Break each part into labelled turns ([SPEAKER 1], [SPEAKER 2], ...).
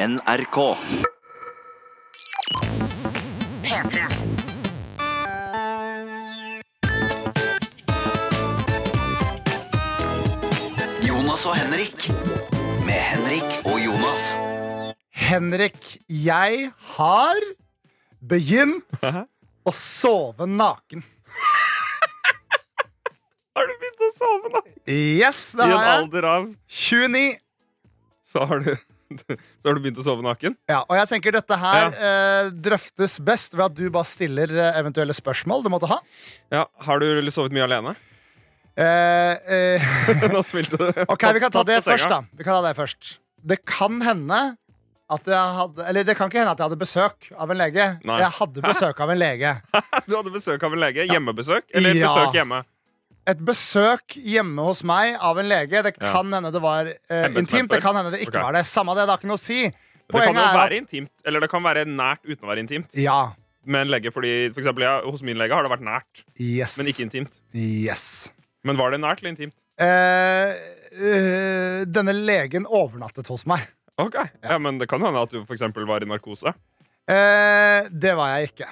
[SPEAKER 1] NRK.
[SPEAKER 2] P3.
[SPEAKER 1] Jonas og Henrik. Med Henrik og Jonas.
[SPEAKER 3] Henrik, jeg har begynt å sove naken.
[SPEAKER 4] Har du begynt å sove, naken?
[SPEAKER 3] Yes,
[SPEAKER 4] I
[SPEAKER 3] det
[SPEAKER 4] en
[SPEAKER 3] har jeg.
[SPEAKER 4] alder av
[SPEAKER 3] 29.
[SPEAKER 4] så har, du, så har du begynt å sove naken?
[SPEAKER 3] Ja, og jeg tenker dette her eh, drøftes best ved at du bare stiller eh, eventuelle spørsmål du måtte ha.
[SPEAKER 4] Ja, Har du sovet mye alene?
[SPEAKER 3] Eh, eh,
[SPEAKER 4] Nå smilte du.
[SPEAKER 3] ok, vi kan ta det først, da. Vi kan ta det først. Det kan hende at jeg hadde Eller det kan ikke hende at jeg hadde besøk av en lege.
[SPEAKER 4] Nei.
[SPEAKER 3] Jeg hadde besøk av en lege.
[SPEAKER 4] Du hadde besøk av en lege? Hjemmebesøk? Eller
[SPEAKER 3] Ja.
[SPEAKER 4] besøk hjemme?
[SPEAKER 3] Et besøk hjemme hos meg av en lege. Det
[SPEAKER 4] Ja.
[SPEAKER 3] kan hende det var eh, intimt. Det kan hende det ikke
[SPEAKER 4] okay.
[SPEAKER 3] var det. Samme det, det har ikke noe å si.
[SPEAKER 4] Det kan jo være
[SPEAKER 3] at
[SPEAKER 4] intimt, eller det kan være nært uten å være intimt.
[SPEAKER 3] Ja.
[SPEAKER 4] Med en lege, fordi for eksempel, ja, Hos min lege har det vært nært,
[SPEAKER 3] Yes.
[SPEAKER 4] men ikke intimt.
[SPEAKER 3] Yes.
[SPEAKER 4] Men var det nært eller intimt?
[SPEAKER 3] Eh, eh, denne legen overnattet hos meg.
[SPEAKER 4] Ok, ja, Men det kan hende at du for eksempel var i narkose.
[SPEAKER 3] Eh, det var jeg ikke.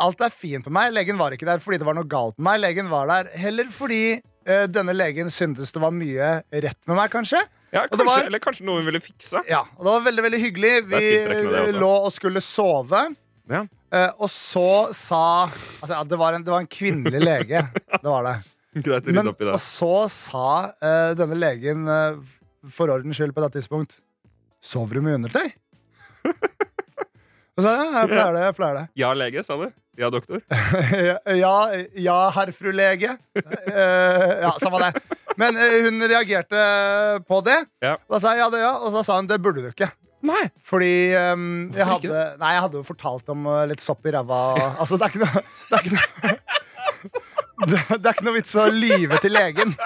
[SPEAKER 3] Alt er fint med meg. Legen var ikke der fordi det var noe galt med meg. Legen var der heller fordi uh, denne legen syntes det var mye rett med meg, kanskje.
[SPEAKER 4] Ja, kanskje,
[SPEAKER 3] var-
[SPEAKER 4] Eller kanskje noe hun ville fikse.
[SPEAKER 3] Ja, og Det var veldig veldig hyggelig. Vi
[SPEAKER 4] det også.
[SPEAKER 3] lå og skulle sove.
[SPEAKER 4] Ja.
[SPEAKER 3] Uh, og så sa Altså, ja, det var en, det var en kvinnelig lege. Det var det.
[SPEAKER 4] Greit å rydde opp i det.
[SPEAKER 3] og så sa uh, denne legen uh, for ordens skyld på det tidspunkt Sover du med undertøy? Og så sa jeg ja, jeg pleier det. jeg pleier det
[SPEAKER 4] Ja, lege, sa du? Ja, doktor?
[SPEAKER 3] Ja, ja herr fru lege. Eh, ja, samme det. Men eh, hun reagerte på det.
[SPEAKER 4] Ja.
[SPEAKER 3] Da sa jeg ja, det ja, og så sa hun det burde du ikke.
[SPEAKER 4] Nei.
[SPEAKER 3] Fordi um, jeg, hadde, nei, jeg hadde jo fortalt om eh, litt sopp i ræva. Altså, det er ikke noe Det er ikke noe, det, det er ikke noe vits å lyve til legen.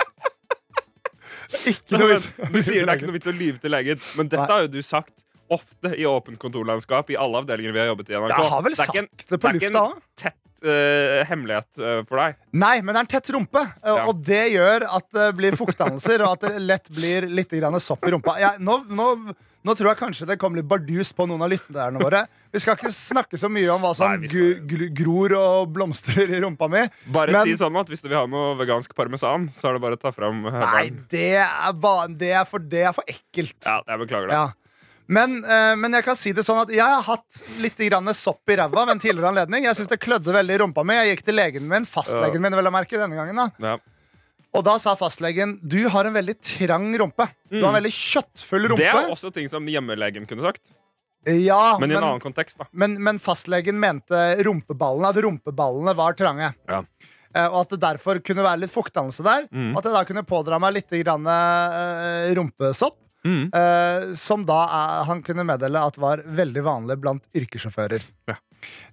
[SPEAKER 3] Ikke noe vits.
[SPEAKER 4] Du sier det er ikke noe vits å lyve til legen, men dette
[SPEAKER 3] Nei.
[SPEAKER 4] har jo du sagt ofte i åpent kontorlandskap i alle avdelinger vi har jobbet i. NRK.
[SPEAKER 3] Jeg har vel
[SPEAKER 4] det er ikke en,
[SPEAKER 3] det på
[SPEAKER 4] det
[SPEAKER 3] lufta òg.
[SPEAKER 4] tett uh, hemmelighet uh, for deg.
[SPEAKER 3] Nei, men det er en tett rumpe, uh,
[SPEAKER 4] Ja.
[SPEAKER 3] og det gjør at det blir fuktdannelser, og at det lett blir litt grann sopp i rumpa. Jeg, nå, nå, nå tror jeg kanskje det kommer litt bardus på noen av lytterne våre. Vi skal ikke snakke så mye om hva som
[SPEAKER 4] Nei, skal-
[SPEAKER 3] gror og blomstrer i rumpa mi.
[SPEAKER 4] Bare
[SPEAKER 3] Men-
[SPEAKER 4] si sånn at Hvis du vil ha noe vegansk parmesan, så er det bare å ta fram
[SPEAKER 3] Nei, det er, ba, det er, for, det er for ekkelt.
[SPEAKER 4] Ja, jeg beklager det.
[SPEAKER 3] Ja. Men, eh, men jeg kan si det sånn at jeg har hatt litt grann sopp i ræva ved en tidligere anledning. Jeg synes det klødde veldig i rumpa mi. Jeg gikk til legen min, fastlegen min, vel å merke, denne gangen. da
[SPEAKER 4] Ja.
[SPEAKER 3] Og da sa fastlegen du har en veldig trang rumpe. Du har en veldig kjøttfull rumpe.
[SPEAKER 4] Det er også ting som hjemmelegen kunne sagt,
[SPEAKER 3] ja,
[SPEAKER 4] men i en
[SPEAKER 3] men,
[SPEAKER 4] annen kontekst. da
[SPEAKER 3] men, men fastlegen mente rumpeballene, at rumpeballene var trange.
[SPEAKER 4] Ja.
[SPEAKER 3] Eh, og at det derfor kunne være litt fuktdannelse der.
[SPEAKER 4] Mm.
[SPEAKER 3] At jeg da kunne pådra meg litt grann, eh, rumpesopp.
[SPEAKER 4] Mm.
[SPEAKER 3] eh, som da er, han kunne meddele at var veldig vanlig blant yrkessjåfører.
[SPEAKER 4] Ja.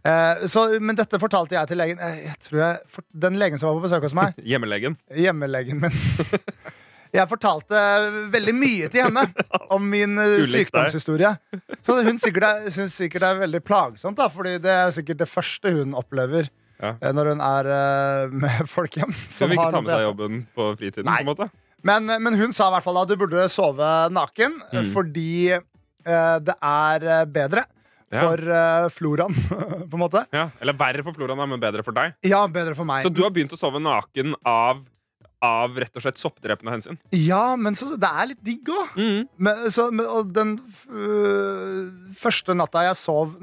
[SPEAKER 3] Eh, så, men dette fortalte jeg til legen. Eh, Jeg tror jeg, for, Den legen som var på besøk hos meg,
[SPEAKER 4] Hjemmelegen.
[SPEAKER 3] hjemmelegen min Jeg fortalte veldig mye til henne om min eh, sykdomshistorie. Så hun sikkert er, syns sikkert det er veldig plagsomt, da, Fordi det er sikkert det første hun opplever
[SPEAKER 4] Ja.
[SPEAKER 3] eh, når hun er med med folkehjem.
[SPEAKER 4] Så vil ikke ta med seg jobben på fritiden.
[SPEAKER 3] Nei.
[SPEAKER 4] på en måte
[SPEAKER 3] Men, men hun sa i hvert fall at du burde sove naken eh,
[SPEAKER 4] Mm.
[SPEAKER 3] fordi eh, det er eh, bedre
[SPEAKER 4] Ja.
[SPEAKER 3] for eh, floraen, på en måte.
[SPEAKER 4] ja. Eller verre for floraen, men bedre for deg.
[SPEAKER 3] Ja, bedre for meg.
[SPEAKER 4] Så du har begynt å sove naken av, av rett og slett soppdrepende hensyn?
[SPEAKER 3] Ja, men så, det er litt digg òg.
[SPEAKER 4] Mm.
[SPEAKER 3] Men, så, men, og den øh, første natta jeg sov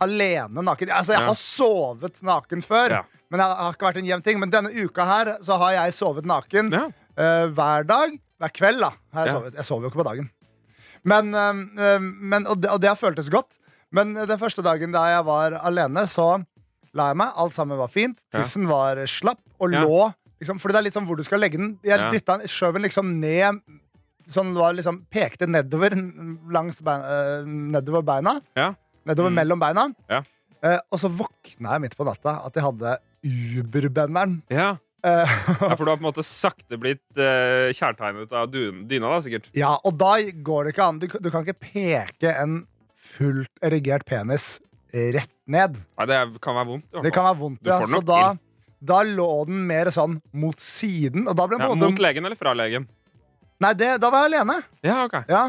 [SPEAKER 3] alene naken Altså, jeg
[SPEAKER 4] Ja.
[SPEAKER 3] har sovet naken før, men det har ikke vært en jevn ting. Men denne uka her så har jeg sovet naken
[SPEAKER 4] Ja.
[SPEAKER 3] Øh, hver dag. Hver kveld, da. Jeg,
[SPEAKER 4] Ja.
[SPEAKER 3] sover, jeg sover jo ikke på dagen. Men, øh, øh, men, og, det, og det føltes godt. Men den første dagen da jeg var alene, så la jeg meg. Alt sammen var fint. Tissen var slapp og
[SPEAKER 4] Ja.
[SPEAKER 3] lå liksom, Fordi det er litt sånn hvor du skal legge den. Jeg
[SPEAKER 4] Ja.
[SPEAKER 3] dytta den, skjøv den liksom ned Sånn var liksom pekte nedover langs beina, nedover beina.
[SPEAKER 4] Ja.
[SPEAKER 3] Nedover
[SPEAKER 4] Mm.
[SPEAKER 3] mellom beina.
[SPEAKER 4] Ja.
[SPEAKER 3] Eh, og så våkna jeg midt på natta at jeg hadde Uberbenderen.
[SPEAKER 4] Ja.
[SPEAKER 3] Eh,
[SPEAKER 4] ja, For du har på en måte sakte blitt uh, kjærtegnet av dyna, da, sikkert?
[SPEAKER 3] ja, og da går det ikke an. Du, du kan ikke peke en fullt erigert penis rett ned.
[SPEAKER 4] Nei, det kan være vondt.
[SPEAKER 3] Det kan være vondt. Ja. Så da, da lå den mer sånn mot siden. Og da ble den
[SPEAKER 4] ja,
[SPEAKER 3] måte
[SPEAKER 4] Mot legen eller fra legen?
[SPEAKER 3] Nei, det, da var jeg alene.
[SPEAKER 4] Ja, ok
[SPEAKER 3] Ja.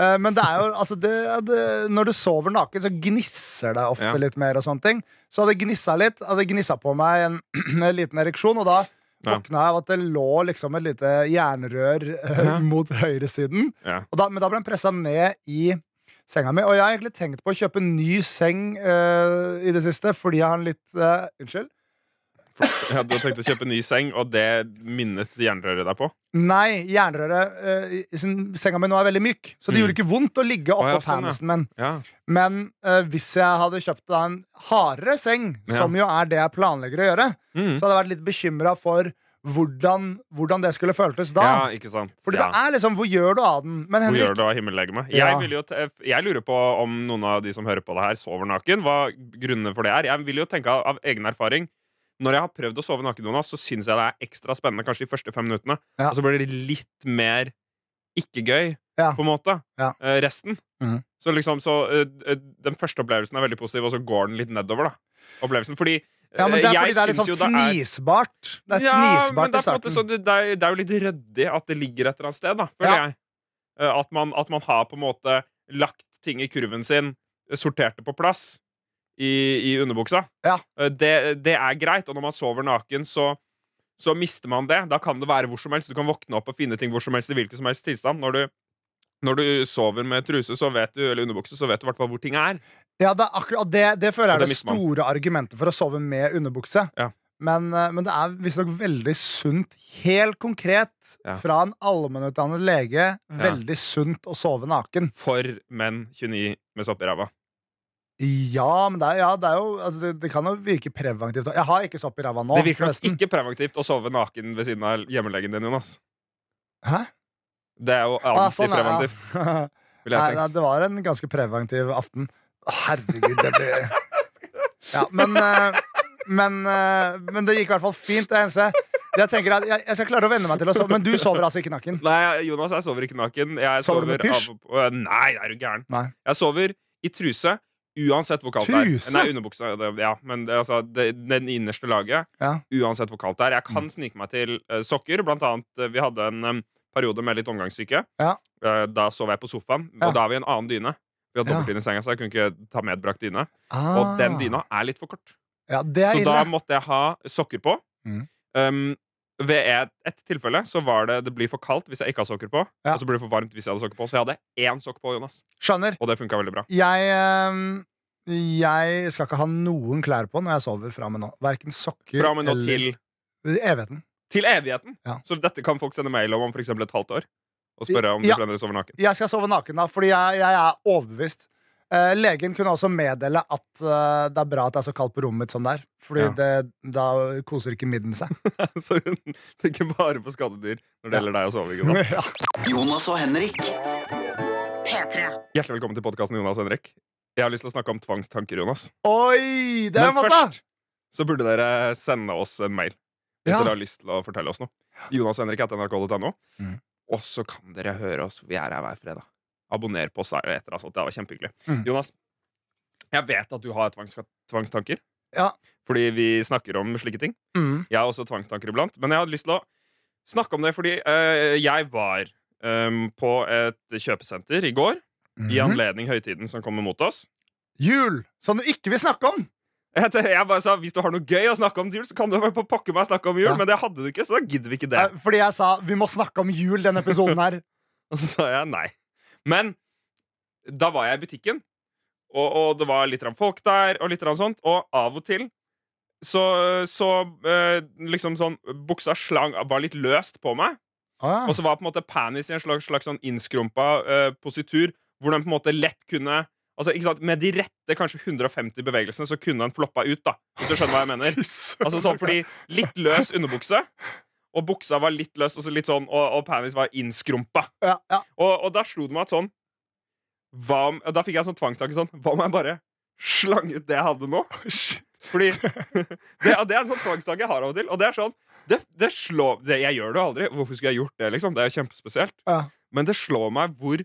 [SPEAKER 3] Eh, men det er jo, altså det, det, når du sover naken, så gnisser det ofte
[SPEAKER 4] Ja.
[SPEAKER 3] litt mer. og sånne ting Så hadde gnissa litt, hadde gnissa på meg en, en liten ereksjon, og da våkna jeg av at det lå liksom et lite jernrør
[SPEAKER 4] Ja.
[SPEAKER 3] mot høyresiden. Da, men da ble den pressa ned i senga mi. Og jeg har egentlig tenkt på å kjøpe en ny seng uh, i det siste, fordi jeg har en litt uh, Unnskyld?
[SPEAKER 4] Ja, du har tenkt å kjøpe ny seng, og det minnet jernrøret deg på?
[SPEAKER 3] Nei, jernrøret eh, Senga mi nå er veldig myk, så det
[SPEAKER 4] Mm.
[SPEAKER 3] gjorde ikke vondt å ligge oppå
[SPEAKER 4] oh, ja, sånn,
[SPEAKER 3] penisen min.
[SPEAKER 4] Ja.
[SPEAKER 3] Men eh, hvis jeg hadde kjøpt da en hardere seng, som jo er det jeg planlegger å gjøre,
[SPEAKER 4] Mm.
[SPEAKER 3] så hadde jeg vært litt bekymra for hvordan, hvordan det skulle føltes da.
[SPEAKER 4] ja, ikke sant.
[SPEAKER 3] Fordi
[SPEAKER 4] ja.
[SPEAKER 3] det er liksom Hvor gjør du av den? Men
[SPEAKER 4] Hvor gjør du av himmellegemet?
[SPEAKER 3] Ja.
[SPEAKER 4] Jeg, jeg lurer på om noen av de som hører på det her, sover naken. Hva grunnene for det er. Jeg vil jo tenke av, av egen erfaring. Når jeg har prøvd å sove naken, Jonas, så syns jeg det er ekstra spennende kanskje de første fem minuttene.
[SPEAKER 3] Ja.
[SPEAKER 4] Og så blir det litt mer ikke gøy,
[SPEAKER 3] Ja.
[SPEAKER 4] på en måte.
[SPEAKER 3] Ja.
[SPEAKER 4] Uh, resten.
[SPEAKER 3] Mhm.
[SPEAKER 4] Så liksom, så eh, Den første opplevelsen er veldig positiv, og så går den litt nedover, da. Opplevelsen. Fordi
[SPEAKER 3] ja, men det er fordi det er litt sånn
[SPEAKER 4] fnisbart. det er-
[SPEAKER 3] fnisbart.
[SPEAKER 4] Ja, men
[SPEAKER 3] fnisbart
[SPEAKER 4] det
[SPEAKER 3] i starten.
[SPEAKER 4] så det, det, er, det er jo litt ryddig at det ligger et eller annet sted, da, føler
[SPEAKER 3] Ja.
[SPEAKER 4] jeg. At man, at man har på en måte lagt ting i kurven sin, sortert det på plass i, i underbuksa.
[SPEAKER 3] Ja.
[SPEAKER 4] Eh, Det, det er greit, og når man sover naken, så, så mister man det. Da kan det være hvor som helst. Du kan våkne opp og finne ting hvor som helst i hvilken som helst tilstand. Når du, når du sover med truse så vet du, eller underbukse, så vet du i hvert fall hvor ting er.
[SPEAKER 3] Ja, det, er akkurat, det, det føler jeg er
[SPEAKER 4] det
[SPEAKER 3] store argumentet for å sove med underbukse.
[SPEAKER 4] Ja.
[SPEAKER 3] Men, eh, men det er visstnok veldig sunt, helt konkret,
[SPEAKER 4] Ja.
[SPEAKER 3] fra en allmennutdannet lege, veldig sunt å sove naken.
[SPEAKER 4] For menn 29 med sopp i ræva.
[SPEAKER 3] Ja, men det er, ja, det, er jo, altså det, det kan jo virke preventivt. Jeg har ikke sopp i ræva nå.
[SPEAKER 4] Det virker nok ikke preventivt å sove naken ved siden av hjemmelegen din, Jonas.
[SPEAKER 3] Hæ?
[SPEAKER 4] Det er jo
[SPEAKER 3] Ah, sånn, ja. Nei, nei, det var en ganske preventiv aften. Herregud, det blir Ja, men eh, men, eh, men det gikk i hvert fall fint. Det eneste jeg tenker at jeg, skal klare å venne meg til å sove, men du sover altså ikke naken.
[SPEAKER 4] Nei, Jonas, jeg sover ikke naken. Jeg
[SPEAKER 3] Sover du med pysj?
[SPEAKER 4] av- Nei, er du gæren?
[SPEAKER 3] Nei.
[SPEAKER 4] Jeg sover i truse uansett hvor kaldt det er. Nei, underbuksa. Det, ja, men det, altså, det, den innerste laget.
[SPEAKER 3] Ja.
[SPEAKER 4] Uansett hvor kaldt det er. Jeg kan
[SPEAKER 3] Mm.
[SPEAKER 4] snike meg til eh, sokker. Blant annet, eh, vi hadde en em, periode med litt omgangssyke.
[SPEAKER 3] Ja.
[SPEAKER 4] Eh, da sov jeg på sofaen,
[SPEAKER 3] Ja.
[SPEAKER 4] og da har vi en annen dyne. Vi hadde
[SPEAKER 3] Ja.
[SPEAKER 4] dobbeltdyne i senga, så jeg kunne ikke ta medbrakt dyne.
[SPEAKER 3] Ah.
[SPEAKER 4] Og den dyna er litt for kort.
[SPEAKER 3] Ja, det er
[SPEAKER 4] Så
[SPEAKER 3] ille.
[SPEAKER 4] da måtte jeg ha sokker på.
[SPEAKER 3] Mm.
[SPEAKER 4] Um, ved et, et tilfelle så var det det blir for kaldt hvis jeg ikke har sokker på.
[SPEAKER 3] Ja.
[SPEAKER 4] Og så blir det for varmt hvis jeg hadde sokker på. Så jeg hadde én sokk på, Jonas.
[SPEAKER 3] Skjønner.
[SPEAKER 4] Og det funka veldig bra.
[SPEAKER 3] Jeg øh, Jeg skal ikke ha noen klær på når jeg sover fra og med nå. Verken sokker
[SPEAKER 4] Fra og med nå
[SPEAKER 3] eller
[SPEAKER 4] til,
[SPEAKER 3] evigheten.
[SPEAKER 4] til evigheten.
[SPEAKER 3] Ja.
[SPEAKER 4] Så dette kan folk sende mail om om eksempel et halvt år. Og spørre om
[SPEAKER 3] Ja.
[SPEAKER 4] de fremdeles sover naken.
[SPEAKER 3] Jeg skal sove naken da, fordi jeg, jeg er overbevist. Eh, legen kunne også meddele at eh, det er bra at det er så kaldt på rommet mitt som det er. Fordi
[SPEAKER 4] Ja.
[SPEAKER 3] det, da koser ikke midden seg.
[SPEAKER 4] så hun tenker bare på skadedyr når det gjelder deg og soving. Jonas.
[SPEAKER 3] Ja.
[SPEAKER 1] Jonas og Henrik.
[SPEAKER 2] P3.
[SPEAKER 4] Hjertelig velkommen til podkasten Jonas og Henrik. Jeg har lyst til å snakke om tvangstanker, Jonas.
[SPEAKER 3] Oi! Det er
[SPEAKER 4] Men
[SPEAKER 3] masse!
[SPEAKER 4] først så burde dere sende oss en mail hvis
[SPEAKER 3] Ja.
[SPEAKER 4] dere har lyst til å fortelle oss noe. Jonas og Henrik etter nrk.no.
[SPEAKER 3] Mm.
[SPEAKER 4] Og så kan dere høre oss. Vi er her hver fredag. Abonner på oss etter. Altså. Det var kjempehyggelig.
[SPEAKER 3] Mm.
[SPEAKER 4] Jonas, jeg vet at du har tvangs tvangstanker.
[SPEAKER 3] Ja.
[SPEAKER 4] Fordi vi snakker om slike ting.
[SPEAKER 3] Mm.
[SPEAKER 4] Jeg har også tvangstanker iblant. Men jeg hadde lyst til å snakke om det fordi øh, jeg var øh, på et kjøpesenter i går. I
[SPEAKER 3] Mhm.
[SPEAKER 4] anledning høytiden som kommer mot oss.
[SPEAKER 3] Jul! Som du ikke vil snakke om!
[SPEAKER 4] Jeg, bare sa, Hvis du har noe gøy å snakke om til jul, så kan du bare pokker meg snakke om jul.
[SPEAKER 3] Ja.
[SPEAKER 4] Men det hadde du ikke, så da gidder vi ikke det.
[SPEAKER 3] Fordi jeg sa vi må snakke om jul denne episoden her.
[SPEAKER 4] Og så sa jeg nei. Men da var jeg i butikken, og, og det var litt folk der, og litt sånt, og av og til så, så eh, liksom sånn Buksa slang var litt løst på meg,
[SPEAKER 3] Ah.
[SPEAKER 4] og så var på en måte panis i en slags, slags sånn innskrumpa eh, positur, hvor den på en måte lett kunne Altså, ikke sant, Med de rette kanskje 150 bevegelsene så kunne den floppa ut, da. Hvis du skjønner hva jeg mener. Altså sånn fordi Litt løs underbukse, og buksa var litt løs, og, så litt sånn, og, og panis var innskrumpa.
[SPEAKER 3] ja, ja.
[SPEAKER 4] Og, og da slo det meg at sånn hva Da fikk jeg sånn tvangstanke sånn Hva om jeg bare slang ut det jeg hadde nå? Fordi det, det er en sånn tvangstanke jeg har av og til. Og det er sånn det, det slår det, Jeg gjør det jo aldri. Hvorfor skulle jeg gjort det? liksom? Det er jo kjempespesielt.
[SPEAKER 3] Ja.
[SPEAKER 4] Men det slår meg hvor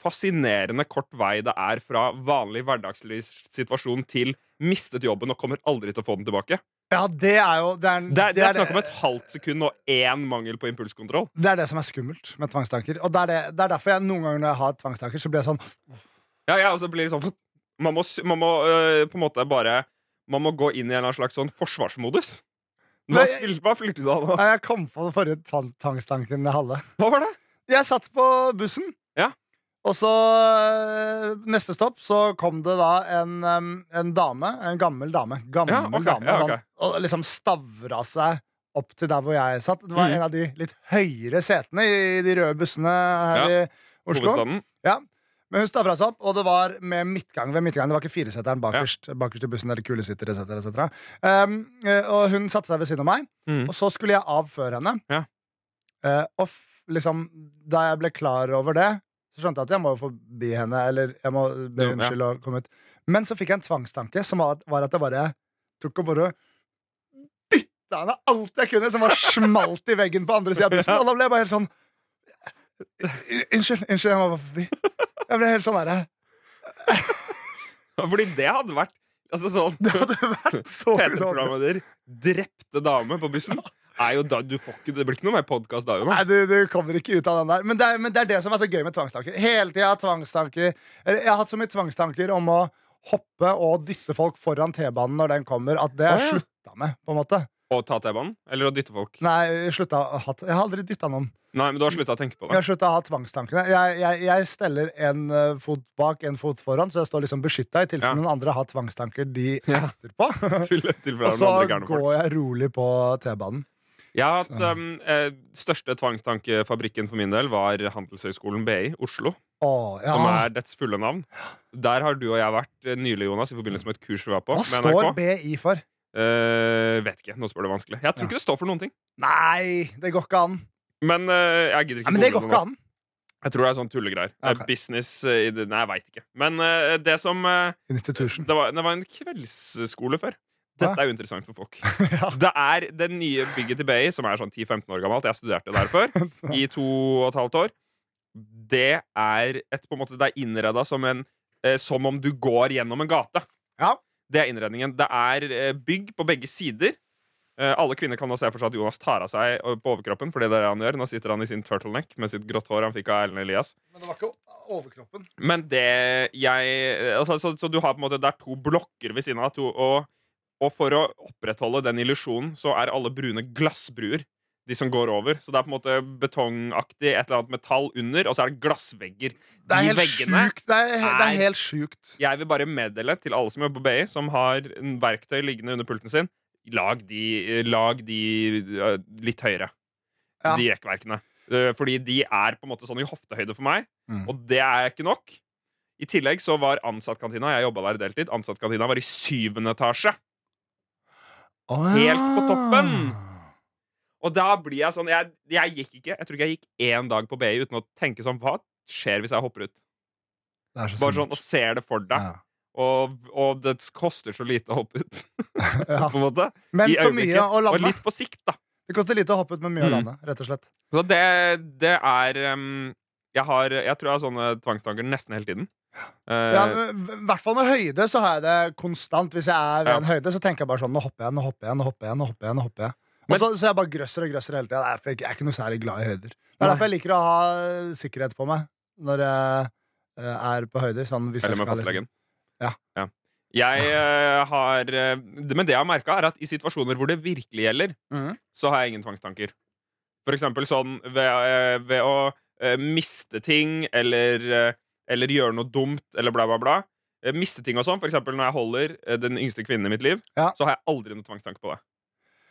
[SPEAKER 4] fascinerende kort vei det er fra vanlig hverdagslivssituasjon til mistet jobben og kommer aldri til å få den tilbake.
[SPEAKER 3] Ja, det er jo Det er,
[SPEAKER 4] Det er, det er snakk om et halvt sekund og én mangel på impulskontroll.
[SPEAKER 3] det er det som er skummelt med tvangstanker. Og det er, det, er derfor jeg noen ganger når jeg har tvangstanker, så blir jeg sånn
[SPEAKER 4] Ja, jeg også blir sånn Man må, man må øh, på en måte bare Man må gå inn i en slags sånn forsvarsmodus. Hva, fylte du av nå?
[SPEAKER 3] Jeg kom på den forrige tvangstanken jeg hadde.
[SPEAKER 4] Hva var det?
[SPEAKER 3] Jeg satt på bussen. Og så øh, Neste stopp så kom det da en, en dame, en gammel dame, gammel
[SPEAKER 4] Ja, okay,
[SPEAKER 3] dame,
[SPEAKER 4] ja, ok.
[SPEAKER 3] sånn, og liksom stavra seg opp til der hvor jeg satt. Det var
[SPEAKER 4] mm.
[SPEAKER 3] en av de litt høyere setene i de røde bussene her i Oslo.
[SPEAKER 4] Ja.
[SPEAKER 3] Men hun stavra seg opp, og det var med midtgang ved midtgang. Det var ikke fireseteren bakerst, bakerst i bussen eller kulesitter etc. etc. Um, eh, og hun satte seg ved siden av meg,
[SPEAKER 4] mm.
[SPEAKER 3] og så skulle jeg av før henne.
[SPEAKER 4] Ja.
[SPEAKER 3] Uh, og liksom, da jeg ble klar over det, så skjønte jeg at jeg må forbi henne, eller jeg må be
[SPEAKER 4] Jo,
[SPEAKER 3] unnskyld og komme ut. Men så fikk jeg en tvangstanke, som var, at jeg bare tok og bare dytta henne alt jeg kunne, som var smalt i veggen på andre sida av bussen. Og da ble jeg bare helt sånn Unnskyld, unnskyld, jeg må bare forbi. Jeg ble helt sånn derre
[SPEAKER 4] Fordi det hadde vært Altså sånn
[SPEAKER 3] Det hadde vært så ulovlig.
[SPEAKER 4] P3-programleder drepte dame på bussen. Da, du får ikke, det blir ikke noe mer podkast da,
[SPEAKER 3] Nei, du, du kommer ikke ut av den der. Men det, er, men det er det som er så gøy med tvangstanker. Hele tida tvangstanker Jeg har hatt så mye tvangstanker om å hoppe og dytte folk foran T-banen når den kommer, at det er
[SPEAKER 4] jeg
[SPEAKER 3] slutta med. på en måte
[SPEAKER 4] Å ta T-banen? Eller å dytte folk?
[SPEAKER 3] Nei, slutta å ha Jeg har aldri dytta noen.
[SPEAKER 4] Nei, men du har slutta å tenke på det?
[SPEAKER 3] Jeg har slutta å ha tvangstankene. Jeg, jeg, jeg steller en eh, fot bak, en fot foran, så jeg står liksom beskytta i tilfelle
[SPEAKER 4] Ja.
[SPEAKER 3] noen andre har tvangstanker de
[SPEAKER 4] Ja.
[SPEAKER 3] etterpå. Og så går jeg rolig på T-banen.
[SPEAKER 4] Jeg har hatt um, eh, Største tvangstankefabrikken for min del var Handelshøyskolen BI Oslo.
[SPEAKER 3] Å, ja.
[SPEAKER 4] Som er dets fulle navn. Der har du og jeg vært eh, nylig, Jonas, i forbindelse med et kurs vi var på.
[SPEAKER 3] Hva
[SPEAKER 4] med
[SPEAKER 3] står
[SPEAKER 4] NRK.
[SPEAKER 3] BI for?
[SPEAKER 4] Eh, vet ikke. Nå spør du vanskelig. Jeg tror ikke det står for noen ting.
[SPEAKER 3] Nei, det går ikke an.
[SPEAKER 4] Men eh, jeg gidder ikke
[SPEAKER 3] Nei, men det går ikke an.
[SPEAKER 4] Jeg tror det er sånn tullegreier. Eh,
[SPEAKER 3] Ok.
[SPEAKER 4] Business eh, i det, Nei, jeg veit ikke. Men eh, det som eh,
[SPEAKER 3] Institution.
[SPEAKER 4] det, var, det var en kveldsskole før. Dette er jo interessant for folk.
[SPEAKER 3] Ja.
[SPEAKER 4] Det er det nye bygget til Bay, som er sånn 10-15 år gammelt. Jeg studerte der før, i to og et halvt år. Det er et, på en måte, det er innreda som en eh, Som om du går gjennom en gate.
[SPEAKER 3] Ja.
[SPEAKER 4] Det er innredningen. Det er eh, bygg på begge sider. Eh, alle kvinner kan nå se for seg at Jonas tar av seg eh, på overkroppen. For det er det han gjør Nå sitter han i sin turtleneck med sitt grått hår han fikk av Erlend Elias.
[SPEAKER 3] Men det var ikke overkroppen.
[SPEAKER 4] Men det jeg altså, så, så du har på en måte Det er to blokker ved siden av. To, og, og for å opprettholde den illusjonen, så er alle brune glassbruer de som går over. Så det er på en måte betongaktig, et eller annet metall under, og så er det glassvegger.
[SPEAKER 3] Det er helt sjukt. Det er, det er helt sjukt.
[SPEAKER 4] Jeg vil bare meddele til alle som jobber på BI, som har en verktøy liggende under pulten sin, lag de, lag de litt høyere.
[SPEAKER 3] Ja.
[SPEAKER 4] De rekkverkene. Fordi de er på en måte sånn i hoftehøyde for meg,
[SPEAKER 3] Mm.
[SPEAKER 4] og det er ikke nok. I tillegg så var ansattkantina Jeg jobba der deltid. Ansattkantina var i syvende etasje. Helt på toppen. Og da blir jeg sånn jeg, jeg gikk ikke Jeg tror ikke jeg gikk én dag på BI uten å tenke sånn Hva skjer hvis jeg hopper ut?
[SPEAKER 3] Det er så
[SPEAKER 4] Bare sånn og ser det for deg.
[SPEAKER 3] Ja.
[SPEAKER 4] Og, og det koster så lite å hoppe ut.
[SPEAKER 3] Ja.
[SPEAKER 4] på en måte
[SPEAKER 3] Men
[SPEAKER 4] I
[SPEAKER 3] så
[SPEAKER 4] øyeblikket.
[SPEAKER 3] mye å lande.
[SPEAKER 4] Og litt på sikt, da.
[SPEAKER 3] Det koster lite å hoppe ut, men mye å
[SPEAKER 4] Mm.
[SPEAKER 3] lande. Rett og slett.
[SPEAKER 4] Så det, det er um, jeg, har, jeg tror jeg har sånne tvangstanker nesten hele tiden. Eh,
[SPEAKER 3] Ja, I hvert fall med høyde så har jeg det konstant. Hvis jeg er ved
[SPEAKER 4] Ja.
[SPEAKER 3] en høyde, så tenker jeg bare sånn Nå hopper jeg, nå hopper jeg, nå hopper jeg. nå hopper jeg, nå hopper jeg
[SPEAKER 4] Men-
[SPEAKER 3] så, så jeg bare grøsser og grøsser hele tida. Jeg, jeg er ikke noe særlig glad i høyder. Det er derfor jeg liker å ha sikkerhet på meg når jeg eh, er på høyder. Sånn, hvis
[SPEAKER 4] eller med fastlegen.
[SPEAKER 3] Ja.
[SPEAKER 4] Jeg uh, har eh, Men det jeg har merka, er at i situasjoner hvor det virkelig gjelder,
[SPEAKER 3] mm.
[SPEAKER 4] så har jeg ingen tvangstanker. For eksempel sånn ved, eh, ved å uh, miste ting eller, eh, eller gjøre noe dumt eller bla, bla, bla. Eh, Miste ting og sånn. For eksempel når jeg holder eh, den yngste kvinnen i mitt liv,
[SPEAKER 3] Ja.
[SPEAKER 4] så har jeg aldri noe tvangstanke på det.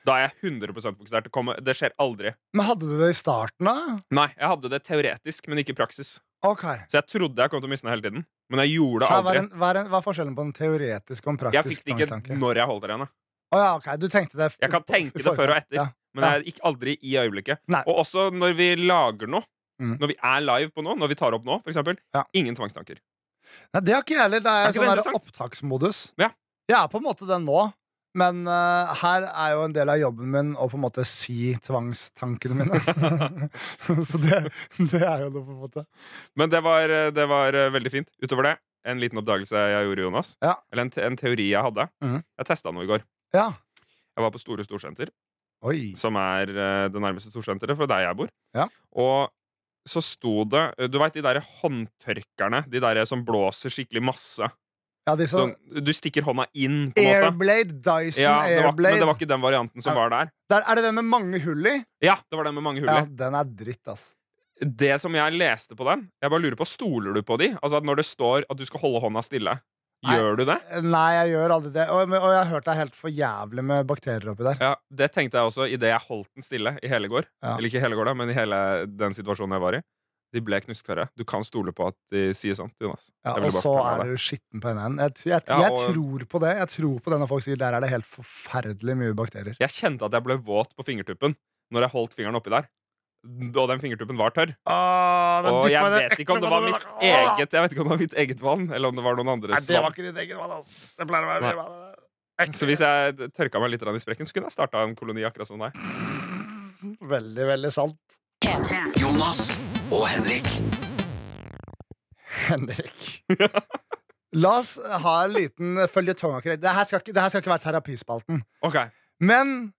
[SPEAKER 4] Da er jeg 100% fokusert. Det, kommer, det skjer aldri.
[SPEAKER 3] Men hadde du det i starten, da?
[SPEAKER 4] Nei, jeg hadde det teoretisk, men ikke i praksis.
[SPEAKER 3] Ok.
[SPEAKER 4] Så jeg trodde jeg kom til å miste den hele tiden. Men jeg gjorde det aldri.
[SPEAKER 3] en, hva, er en, hva er forskjellen på en teoretisk og en
[SPEAKER 4] Jeg fikk det ikke
[SPEAKER 3] tvangstanke?
[SPEAKER 4] når jeg holdt der henne.
[SPEAKER 3] Å ja, ok, du tenkte det
[SPEAKER 4] Jeg kan tenke det før og etter,
[SPEAKER 3] Ja.
[SPEAKER 4] men jeg gikk aldri i øyeblikket.
[SPEAKER 3] Nei.
[SPEAKER 4] Og også når vi lager noe.
[SPEAKER 3] Mm.
[SPEAKER 4] Når vi er live på nå, når vi tar opp nå, for eksempel.
[SPEAKER 3] Ja.
[SPEAKER 4] Ingen tvangstanker.
[SPEAKER 3] Nei, det har ikke jeg heller. Det er,
[SPEAKER 4] Er
[SPEAKER 3] sånn der opptaksmodus.
[SPEAKER 4] Ja.
[SPEAKER 3] Jeg er på en måte den nå, men uh, her er jo en del av jobben min å på en måte si tvangstankene mine. Så det, det er jo noe, på en måte.
[SPEAKER 4] Men det var, det var eh, veldig fint. Utover det, en liten oppdagelse jeg gjorde, Jonas.
[SPEAKER 3] Ja.
[SPEAKER 4] Eller en, en teori jeg hadde.
[SPEAKER 3] Mm.
[SPEAKER 4] Jeg testa noe i går.
[SPEAKER 3] Ja.
[SPEAKER 4] Jeg var på Store Storsenter,
[SPEAKER 3] Oi.
[SPEAKER 4] som er eh, det nærmeste storsenteret fra der jeg bor.
[SPEAKER 3] Ja.
[SPEAKER 4] Og så sto det Du veit de derre håndtørkerne? De derre som blåser skikkelig masse.
[SPEAKER 3] Ja, de
[SPEAKER 4] Så du stikker hånda inn, på en måte.
[SPEAKER 3] Airblade, Dyson
[SPEAKER 4] Ja, var,
[SPEAKER 3] Airblade.
[SPEAKER 4] men det var ikke den varianten som
[SPEAKER 3] Ja.
[SPEAKER 4] var der.
[SPEAKER 3] Der, er det den med mange hull i?
[SPEAKER 4] Ja, det var den med mange hull
[SPEAKER 3] Ja, den er dritt, ass.
[SPEAKER 4] Det som jeg leste på den Jeg bare lurer på, Stoler du på de? Altså at Når det står at du skal holde hånda stille. Gjør du det?
[SPEAKER 3] Nei, jeg gjør aldri det. Og, og jeg har hørt det er helt for jævlig med bakterier oppi der.
[SPEAKER 4] Ja, Det tenkte jeg også idet jeg holdt den stille i hele går.
[SPEAKER 3] Ja.
[SPEAKER 4] Eller ikke hele går, da, men i hele den situasjonen jeg var i. De ble knusktørre. Du kan stole på at de sier sant, Jonas.
[SPEAKER 3] Ja, og så er du skitten på NN. Jeg, Jeg, jeg,
[SPEAKER 4] Ja, og-
[SPEAKER 3] tror på det Jeg tror på det når folk sier der er det helt forferdelig mye bakterier.
[SPEAKER 4] Jeg kjente at jeg ble våt på fingertuppen når jeg holdt fingeren oppi der. Da den fingertuppen var tørr. Og jeg vet ikke om det var mitt eget Jeg vet ikke om det var mitt eget vann, eller om det var noen
[SPEAKER 3] Nei, det var ikke ditt eget vann, altså. Det pleier å være mye vann.
[SPEAKER 4] Så hvis jeg tørka meg litt i sprekken, så kunne jeg starta en koloni akkurat som deg.
[SPEAKER 3] Veldig, veldig sant.
[SPEAKER 1] Jonas og Henrik.
[SPEAKER 3] Henrik. La oss ha en liten føljetong. Det, her skal ikke- det her skal ikke være terapispalten.
[SPEAKER 4] Okay.
[SPEAKER 3] Men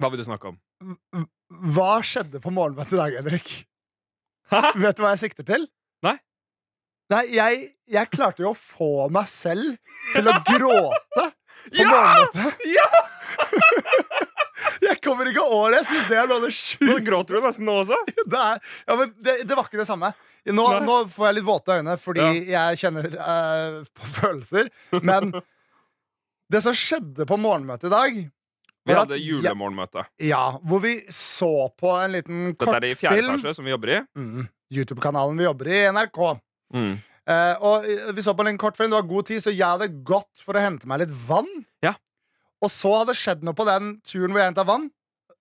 [SPEAKER 4] Hva vil du snakke om?
[SPEAKER 3] Hva skjedde på morgenmøtet i dag, Henrik?
[SPEAKER 4] Hæ?
[SPEAKER 3] Vet du hva jeg sikter til?
[SPEAKER 4] Nei.
[SPEAKER 3] Nei, jeg, jeg klarte jo å få meg selv til å gråte på morgenmøtet. Ja! jeg kommer ikke over det. Jeg syns det er noe av det
[SPEAKER 4] Nå gråter du nesten nå også.
[SPEAKER 3] det, er, ja, men det, det var ikke det samme. Nå, nå får jeg litt våte øyne fordi jeg kjenner eh, på følelser. Men det som skjedde på morgenmøtet i dag
[SPEAKER 4] Vi hadde julemorgenmøte.
[SPEAKER 3] Ja, hvor vi så på en liten kortfilm.
[SPEAKER 4] Dette er i fjerde etasje, som vi jobber i.
[SPEAKER 3] Mm, YouTube-kanalen vi jobber i, NRK.
[SPEAKER 4] Mm.
[SPEAKER 3] Eh, og eh, vi så på en liten kortfilm, det var god tid, så jeg hadde gått for å hente meg litt vann.
[SPEAKER 4] Ja.
[SPEAKER 3] Og så hadde det skjedd noe på den turen hvor jeg henta vann.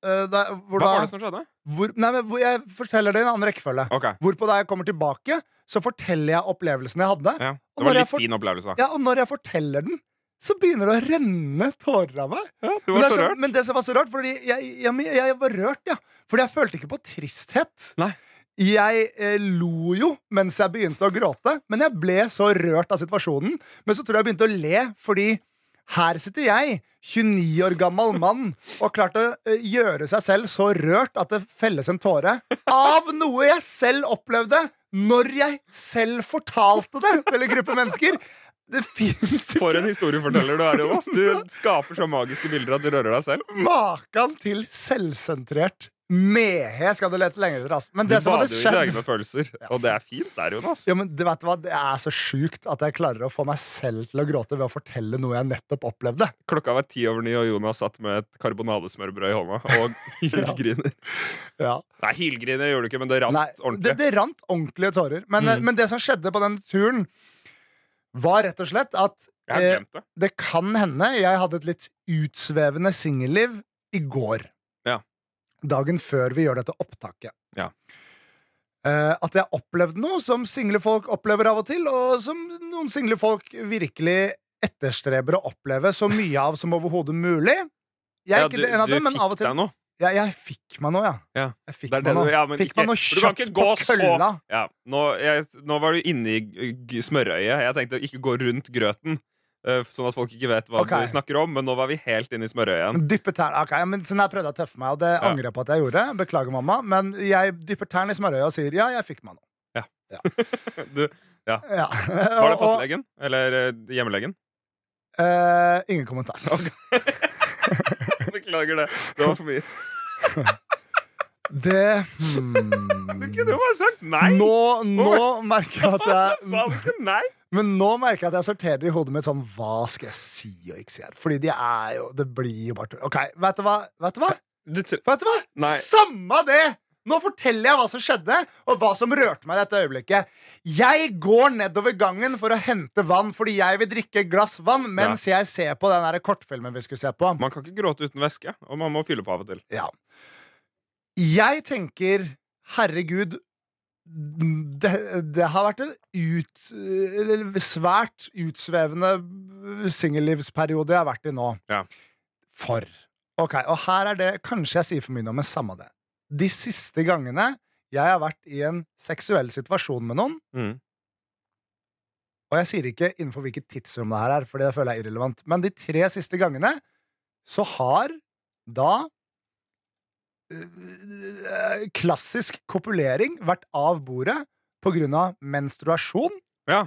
[SPEAKER 3] eh, da,
[SPEAKER 4] Hva
[SPEAKER 3] da,
[SPEAKER 4] var det som skjedde?
[SPEAKER 3] hvor, nei, men, hvor jeg forteller det i en annen rekkefølge.
[SPEAKER 4] Okay.
[SPEAKER 3] Hvorpå da jeg kommer tilbake, så forteller jeg opplevelsen jeg hadde.
[SPEAKER 4] ja. Det var en
[SPEAKER 3] jeg
[SPEAKER 4] litt
[SPEAKER 3] får-
[SPEAKER 4] fin opplevelse.
[SPEAKER 3] Ja, Og når jeg forteller den, så begynner det å renne tårer av meg.
[SPEAKER 4] Ja, du
[SPEAKER 3] Men,
[SPEAKER 4] var
[SPEAKER 3] det
[SPEAKER 4] så rørt.
[SPEAKER 3] men det som var så rart, fordi jeg, jeg, jeg, var rørt, ja. Fordi jeg følte ikke på tristhet.
[SPEAKER 4] Nei.
[SPEAKER 3] Jeg eh, lo jo mens jeg begynte å gråte, men jeg ble så rørt av situasjonen. Men så tror jeg jeg begynte å le, fordi her sitter jeg, 29 år gammel mann, og klart å eh, gjøre seg selv så rørt at det felles en tåre av noe jeg selv opplevde når jeg selv fortalte det til en gruppe mennesker. Det fins
[SPEAKER 4] For en historieforteller du er, Jonas. Du skaper så magiske bilder at du rører deg selv.
[SPEAKER 3] Makan til selvsentrert mehe skal du lete lenger etter. Men det Du som hadde
[SPEAKER 4] bader jo i dine egne følelser. Og det er fint der, Jonas.
[SPEAKER 3] ja, men vet du hva? det er så sjukt at jeg klarer å få meg selv til å gråte ved å fortelle noe jeg nettopp opplevde.
[SPEAKER 4] Klokka var ti over ni, og Jonas satt med et karbonadesmørbrød i hånda og hylgriner.
[SPEAKER 3] Ja.
[SPEAKER 4] Nei, hylgriner gjorde du ikke, men det rant
[SPEAKER 3] Nei,
[SPEAKER 4] ordentlig.
[SPEAKER 3] det, det rant ordentlige tårer. Men,
[SPEAKER 4] Mm.
[SPEAKER 3] men det som skjedde på den turen, var rett og slett at eh,
[SPEAKER 4] det.
[SPEAKER 3] det kan hende jeg hadde et litt utsvevende singelliv i går.
[SPEAKER 4] Ja.
[SPEAKER 3] Dagen før vi gjør dette opptaket.
[SPEAKER 4] Ja.
[SPEAKER 3] Eh, at jeg opplevde noe som single folk opplever av og til, og som noen single folk virkelig etterstreber å oppleve så mye av som overhodet mulig. Jeg er
[SPEAKER 4] Ja,
[SPEAKER 3] ikke
[SPEAKER 4] du,
[SPEAKER 3] en av dem, men av og til
[SPEAKER 4] deg noe.
[SPEAKER 3] Ja, Jeg fikk meg noe, ja.
[SPEAKER 4] Ja.
[SPEAKER 3] Jeg fikk
[SPEAKER 4] Det
[SPEAKER 3] meg noe,
[SPEAKER 4] ja, men
[SPEAKER 3] fikk
[SPEAKER 4] ikke-
[SPEAKER 3] meg noe
[SPEAKER 4] for du kan
[SPEAKER 3] kjøtt på
[SPEAKER 4] kølla. så-. Ja, nå, jeg, nå var du inne i smørøyet. Jeg tenkte ikke gå rundt grøten, eh, sånn at folk ikke vet hva
[SPEAKER 3] okay.
[SPEAKER 4] du snakker om, men nå var vi helt inne i smørøyet.
[SPEAKER 3] Dyppe tærne Ok, ja, men sånn jeg prøvde å tøffe meg, og det
[SPEAKER 4] Ja.
[SPEAKER 3] angrer jeg på at jeg gjorde. Beklager, mamma. Men jeg dypper tærne i smørøyet og sier ja, jeg fikk meg noe.
[SPEAKER 4] Du,
[SPEAKER 3] Ja.
[SPEAKER 4] var det fastlegen? Eller eh, hjemmelegen?
[SPEAKER 3] Uh, ingen kommentar.
[SPEAKER 4] Beklager det. Det var for mye.
[SPEAKER 3] Det
[SPEAKER 4] Du
[SPEAKER 3] hmm.
[SPEAKER 4] kunne jo bare sagt nei!
[SPEAKER 3] Nå, nå merker jeg at
[SPEAKER 4] Sa
[SPEAKER 3] jeg
[SPEAKER 4] du ikke nei?
[SPEAKER 3] Men nå merker jeg at jeg sorterer i hodet mitt sånn Hva skal jeg si og ikke si her? Fordi de er jo Det blir jo bare tull. OK, vet du hva? Vet du hva?
[SPEAKER 4] Du,
[SPEAKER 3] Vet du hva? Samme det! Nå forteller jeg hva som skjedde, og hva som rørte meg i dette øyeblikket. Jeg går nedover gangen for å hente vann fordi jeg vil drikke et glass vann mens jeg ser på den der kortfilmen vi skulle se på.
[SPEAKER 4] man kan ikke gråte uten væske, og man må fylle på av og til.
[SPEAKER 3] Ja. Jeg tenker, herregud det, det har vært en ut, svært utsvevende singellivsperiode jeg har vært i nå.
[SPEAKER 4] Ja.
[SPEAKER 3] For. Ok, Og her er det Kanskje jeg sier for mye nå, men samme det. De siste gangene jeg har vært i en seksuell situasjon med noen,
[SPEAKER 4] Mm.
[SPEAKER 3] og jeg sier ikke innenfor hvilket tidsrom det her er, for det føler jeg er irrelevant, men de tre siste gangene så har da eh, klassisk kopulering vært av bordet på grunn av menstruasjon.
[SPEAKER 4] Ja.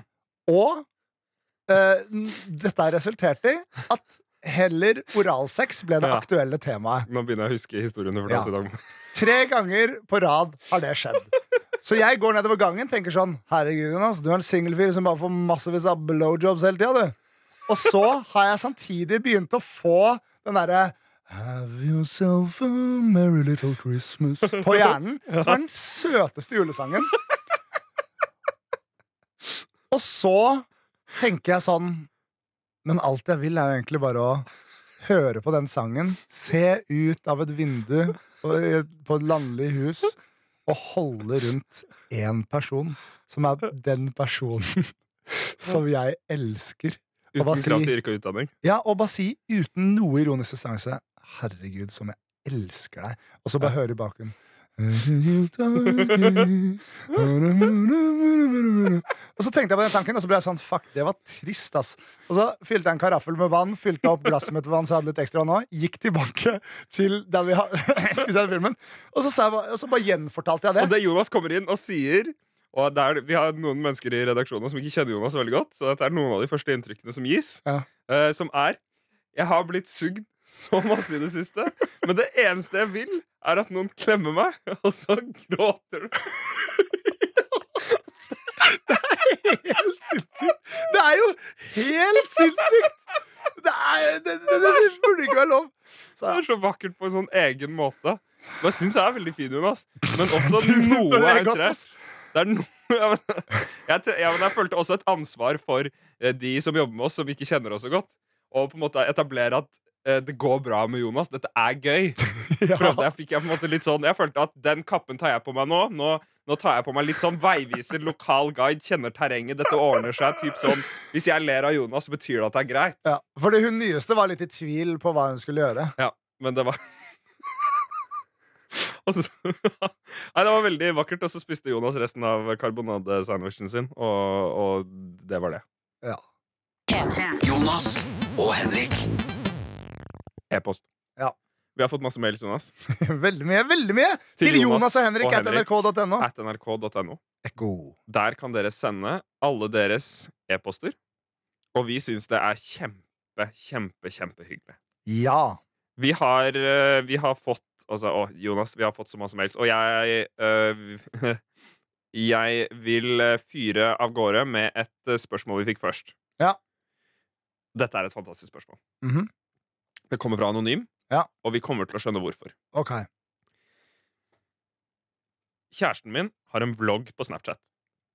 [SPEAKER 3] Og eh, dette har resultert i at heller oralsex ble det
[SPEAKER 4] Ja.
[SPEAKER 3] aktuelle temaet.
[SPEAKER 4] Nå begynner jeg å huske historien du
[SPEAKER 3] Ja. Tre ganger på rad har det skjedd. Så jeg går nedover gangen tenker sånn Herregud, Jonas, du er en singelfyr som bare får massevis av blowjobs hele tida, du. Og så har jeg samtidig begynt å få den derre Have yourself a merry little Christmas på hjernen. Som er den søteste julesangen. Og så tenker jeg sånn Men alt jeg vil, er jo egentlig bare å høre på den sangen, se ut av et vindu på et landlig hus og holde rundt én person, som er den personen som jeg elsker.
[SPEAKER 4] Uten krav
[SPEAKER 3] si-
[SPEAKER 4] til yrke og utdanning.
[SPEAKER 3] Ja, og bare si uten noe ironisk distanse Herregud, som jeg elsker deg. Og så bare høre i bakgrunnen. Og så tenkte jeg på den tanken, og så ble jeg sånn Fuck, det var trist, ass. Og så fylte jeg en karaffel med vann, fylte opp glasset mitt med vann, så jeg hadde litt ekstra nå. Gikk tilbake til der vi har skulle se filmen, og så, sa jeg, og så bare gjenfortalte jeg det.
[SPEAKER 4] Og
[SPEAKER 3] det.
[SPEAKER 4] Jonas kommer inn og sier og det er, Vi har noen mennesker i redaksjonen som ikke kjenner Jonas veldig godt. Så dette er noen av de første inntrykkene som gis.
[SPEAKER 3] Ja.
[SPEAKER 4] uh, som er Jeg har blitt sugd så masse i det siste, men det eneste jeg vil, er at noen klemmer meg, og så gråter du.
[SPEAKER 3] Helt sinnssykt! Det er jo helt sinnssykt! Det, er, det, det, det burde ikke være lov. Så,
[SPEAKER 4] Det er så vakkert på en sånn egen måte. Men jeg syns jeg er veldig fin, Jonas. Men også noe
[SPEAKER 3] er godt.
[SPEAKER 4] Det er noe jeg, jeg, jeg følte også et ansvar for eh, de som jobber med oss, som ikke kjenner oss så godt. Og på en måte etablere at det går bra med Jonas. Dette er gøy. ja. jeg, fikk jeg på en måte litt sånn Jeg følte at den kappen tar jeg på meg nå. Nå, nå tar jeg på meg litt sånn veiviser, lokal guide, kjenner terrenget, dette ordner seg. Typ sånn Hvis jeg ler av Jonas, så betyr det at det er greit.
[SPEAKER 3] Ja, fordi hun nyeste var litt i tvil på hva hun skulle gjøre.
[SPEAKER 4] Ja, men det var så- Nei, det var veldig vakkert, og så spiste Jonas resten av karbonadesandwichen sin, og, og det var det.
[SPEAKER 2] P3.
[SPEAKER 1] Jonas og Henrik.
[SPEAKER 4] E-post.
[SPEAKER 3] Ja.
[SPEAKER 4] Vi har fått masse mail, Jonas.
[SPEAKER 3] veldig mye, veldig mye! Til,
[SPEAKER 4] Til
[SPEAKER 3] Jonas
[SPEAKER 4] Jonas
[SPEAKER 3] og Henrik
[SPEAKER 4] og
[SPEAKER 3] at nrk.no.
[SPEAKER 4] Nrk.no. Der kan dere sende alle deres e-poster, og vi syns det er kjempe, kjempe, kjempehyggelig.
[SPEAKER 3] Ja.
[SPEAKER 4] Vi har, eh, vi har fått Altså, å, Jonas, vi har fått så masse mails, og jeg øh, Jeg vil eh, fyre av gårde med et spørsmål vi fikk først.
[SPEAKER 3] Ja.
[SPEAKER 4] Dette er et fantastisk spørsmål.
[SPEAKER 3] Mhm.
[SPEAKER 4] Det kommer fra Anonym,
[SPEAKER 3] Ja.
[SPEAKER 4] og vi kommer til å skjønne hvorfor.
[SPEAKER 3] Ok.
[SPEAKER 4] Kjæresten min har en vlogg på Snapchat.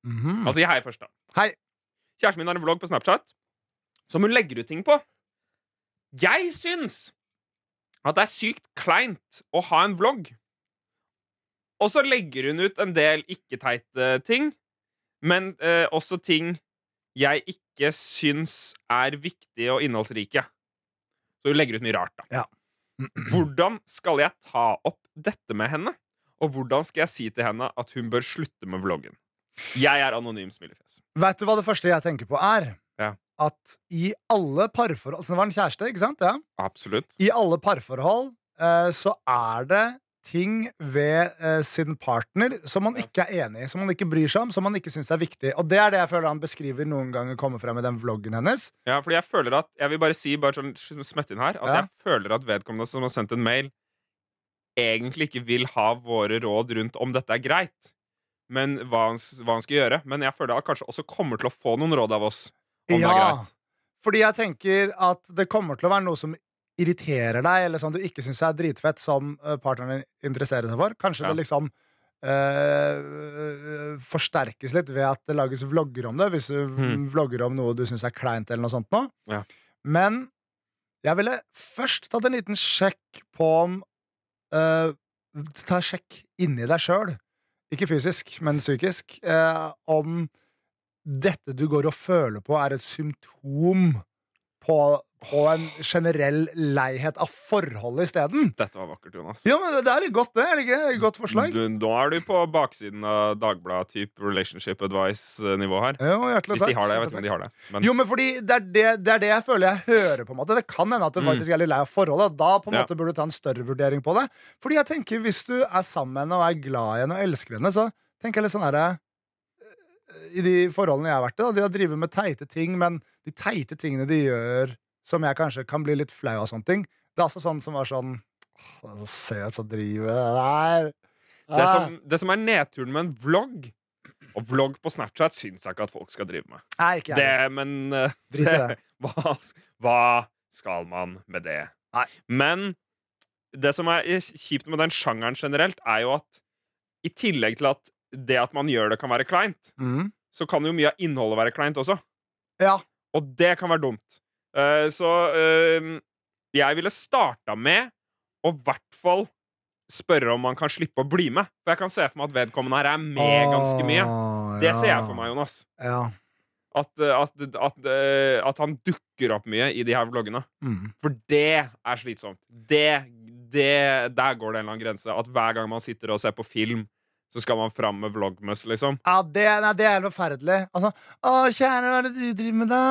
[SPEAKER 3] Mhm.
[SPEAKER 4] Altså, hei først, da.
[SPEAKER 3] Hei.
[SPEAKER 4] Kjæresten min har en vlogg på Snapchat som hun legger ut ting på. Jeg syns at det er sykt kleint å ha en vlogg. Og så legger hun ut en del ikke-teite ting, men eh, også ting jeg ikke syns er viktige og innholdsrike. Så hun legger ut mye rart, da.
[SPEAKER 3] Ja.
[SPEAKER 4] Hvordan skal jeg ta opp dette med henne? Og hvordan skal jeg si til henne at hun bør slutte med vloggen? Jeg er anonym smilefjes.
[SPEAKER 3] Vet du hva det første jeg tenker på er?
[SPEAKER 4] Ja.
[SPEAKER 3] At i alle parforhold Så Det var en kjæreste, ikke sant? Ja.
[SPEAKER 4] Absolutt.
[SPEAKER 3] I alle parforhold eh, så er det ting ved eh, sin partner som man ikke er enig i, som man ikke bryr seg om, som man ikke syns er viktig. Og det er det jeg føler han beskriver noen ganger kommer frem i den vloggen hennes.
[SPEAKER 4] Ja, fordi jeg føler at Jeg vil bare si, bare sånn smette inn her, at
[SPEAKER 3] Ja.
[SPEAKER 4] jeg føler at vedkommende som har sendt en mail, egentlig ikke vil ha våre råd rundt om dette er greit, men hva han, hva han skal gjøre. Men jeg føler at kanskje også kommer til å få noen råd av oss om det er greit.
[SPEAKER 3] Fordi jeg tenker at det kommer til å være noe som irriterer deg, eller som du ikke syns er dritfett, som eh, partneren din interesserer seg for. Kanskje
[SPEAKER 4] Ja.
[SPEAKER 3] det liksom øh, forsterkes litt ved at det lages vlogger om det, hvis du
[SPEAKER 4] mm.
[SPEAKER 3] vlogger om noe du syns er kleint, eller noe sånt noe.
[SPEAKER 4] Ja.
[SPEAKER 3] Men jeg ville først tatt en liten sjekk på om øh, Ta sjekk inni deg sjøl, ikke fysisk, men psykisk, øh, om dette du går og føler på, er et symptom på, på en generell leihet av forholdet isteden.
[SPEAKER 4] Dette var vakkert, Jonas.
[SPEAKER 3] Ja, men det er litt godt, det. Er det ikke? Godt forslag.
[SPEAKER 4] Du, nå er du på baksiden av Dagbladet-type relationship advice-nivå her.
[SPEAKER 3] Jo,
[SPEAKER 4] Hvis de har det. Jeg vet ikke om de har det. Men
[SPEAKER 3] Jo, men fordi det er det, det er det jeg føler jeg hører. på en måte Det kan hende at du
[SPEAKER 4] Mm.
[SPEAKER 3] faktisk er litt lei av forholdet. Da på en
[SPEAKER 4] Ja.
[SPEAKER 3] måte burde du ta en større vurdering på det. Fordi jeg tenker Hvis du er sammen med henne og er glad i henne og elsker henne, så tenker jeg litt sånn herre I de forholdene jeg har vært i, da, de har drevet med teite ting, men de teite tingene de gjør som jeg kanskje kan bli litt flau av sånne ting, det er også sånn som var sånn «Åh, det Så søt som driver det der.
[SPEAKER 4] det
[SPEAKER 3] Ah.
[SPEAKER 4] som, det som er nedturen med en vlogg Og vlogg på Snapchat syns jeg ikke at folk skal drive med.
[SPEAKER 3] Nei, ikke jeg.
[SPEAKER 4] Det, men
[SPEAKER 3] uh, det.
[SPEAKER 4] hva, hva skal man med det?
[SPEAKER 3] Nei.
[SPEAKER 4] Men det som er kjipt med den sjangeren generelt, er jo at i tillegg til at det at man gjør det, kan være kleint,
[SPEAKER 3] Mm.
[SPEAKER 4] så kan jo mye av innholdet være kleint også.
[SPEAKER 3] Ja.
[SPEAKER 4] Og det kan være dumt. Eh, så uh, jeg ville starta med å i hvert fall spørre om man kan slippe å bli med. For jeg kan se for meg at vedkommende her er med ganske mye. Det ser jeg for meg, Jonas.
[SPEAKER 3] Ja.
[SPEAKER 4] At, eh, at, at, eh, at han dukker opp mye i de her vloggene.
[SPEAKER 3] Mm.
[SPEAKER 4] For det er slitsomt. Det, det, der går det en eller annen grense. At hver gang man sitter og ser på film, så skal man fram med vlogmus, liksom.
[SPEAKER 3] Ja, det, nei, det er forferdelig. Altså, å, kjære, hva er det du driver med, da?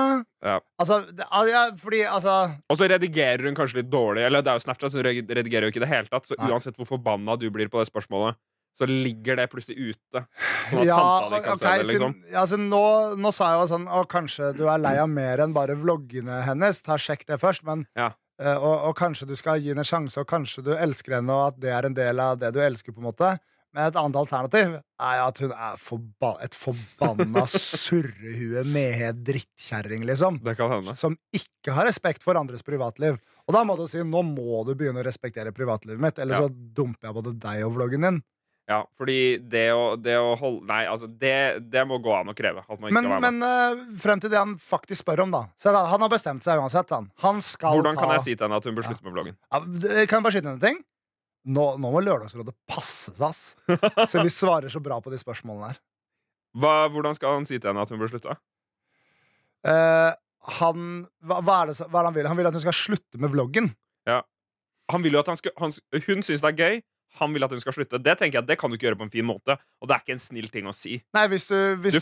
[SPEAKER 4] Ja.
[SPEAKER 3] Altså, det, ja, fordi, altså
[SPEAKER 4] Og så redigerer hun kanskje litt dårlig. Eller det er jo Snapchat, så hun redigerer jo ikke i det hele tatt. Så
[SPEAKER 3] Nei.
[SPEAKER 4] uansett hvor forbanna du blir på det spørsmålet, så ligger det plutselig ute. Sånn at
[SPEAKER 3] ja,
[SPEAKER 4] tanta di kan
[SPEAKER 3] ok,
[SPEAKER 4] se det, liksom.
[SPEAKER 3] siden, ja, så nå, nå sa jeg jo sånn Å, kanskje du er lei av mer enn bare vloggene hennes. Ta Sjekk det først. Men,
[SPEAKER 4] Ja.
[SPEAKER 3] eh, og, og kanskje du skal gi henne en sjanse, og kanskje du elsker henne, og at det er en del av det du elsker. på en måte Men et annet alternativ er at hun er forba et forbanna surrehue med drittkjerring, liksom.
[SPEAKER 4] Det kan hende.
[SPEAKER 3] som ikke har respekt for andres privatliv. Og da må du si nå må du begynne å respektere privatlivet mitt, eller
[SPEAKER 4] Ja.
[SPEAKER 3] så dumper jeg både deg og vloggen din.
[SPEAKER 4] Ja, fordi det å, det å holde Nei, altså, det, det må gå an å kreve.
[SPEAKER 3] Men, men uh, frem til det han faktisk spør om, da. Så han har bestemt seg uansett. Han, han skal
[SPEAKER 4] Hvordan kan
[SPEAKER 3] ta
[SPEAKER 4] jeg si til henne at hun bør slutte med vloggen?
[SPEAKER 3] ja, Kan jeg bare skyte en ting? Nå, nå må Lørdagsrådet passes, ass. Så vi svarer så bra på de spørsmålene her.
[SPEAKER 4] Hva, hvordan skal han si til henne at hun bør slutte?
[SPEAKER 3] Eh, han hva, hva, er det, hva er det han vil? Han vil at hun skal slutte med vloggen.
[SPEAKER 4] Han vil jo at han skal, han, hun syns det er gøy. Han vil at hun skal slutte. Det tenker jeg, det kan du ikke gjøre på en fin måte. Og det er ikke en snill ting å si.
[SPEAKER 3] Nei, hvis du, hvis
[SPEAKER 4] Du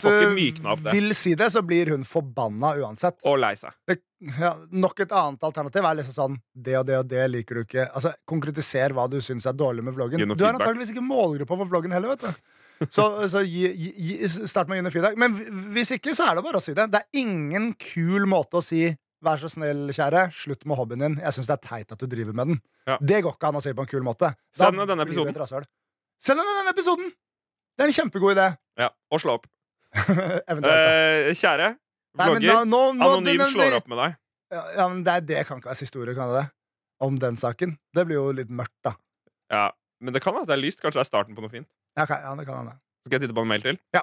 [SPEAKER 4] det.
[SPEAKER 3] vil si det, så blir hun forbanna uansett.
[SPEAKER 4] Og lei seg.
[SPEAKER 3] det, ja, nok et annet alternativ er liksom sånn Det og det og det liker du ikke. Altså, Konkretiser hva du syns er dårlig med vloggen. Du
[SPEAKER 4] feedback.
[SPEAKER 3] antakeligvis ikke målgruppa for vloggen heller, vet du. Så, så gi, gi, start med å gi noe feedback. Men hvis ikke, så er det bare å si det. Det er ingen kul måte å si Vær så snill, kjære, slutt med hobbyen din. Jeg syns det er teit at du driver med den.
[SPEAKER 4] Ja.
[SPEAKER 3] Det går ikke an å si på en kul måte. Da
[SPEAKER 4] Send denne episoden.
[SPEAKER 3] Send henne denne episoden! Det er en kjempegod idé.
[SPEAKER 4] Ja, Og slå opp. Eh, kjære
[SPEAKER 3] Nei,
[SPEAKER 4] vlogger.
[SPEAKER 3] nå- nå- nå-
[SPEAKER 4] Anonym slår opp med deg.
[SPEAKER 3] Ja, ja, men det, det kan ikke være siste ordet, kan det det? Om den saken. Det blir jo litt mørkt, da.
[SPEAKER 4] Ja, Men det kan være det er lyst. Kanskje det er starten på noe fint.
[SPEAKER 3] Ja, ja, det kan det.
[SPEAKER 4] Skal jeg titte på en mail til?
[SPEAKER 3] Ja.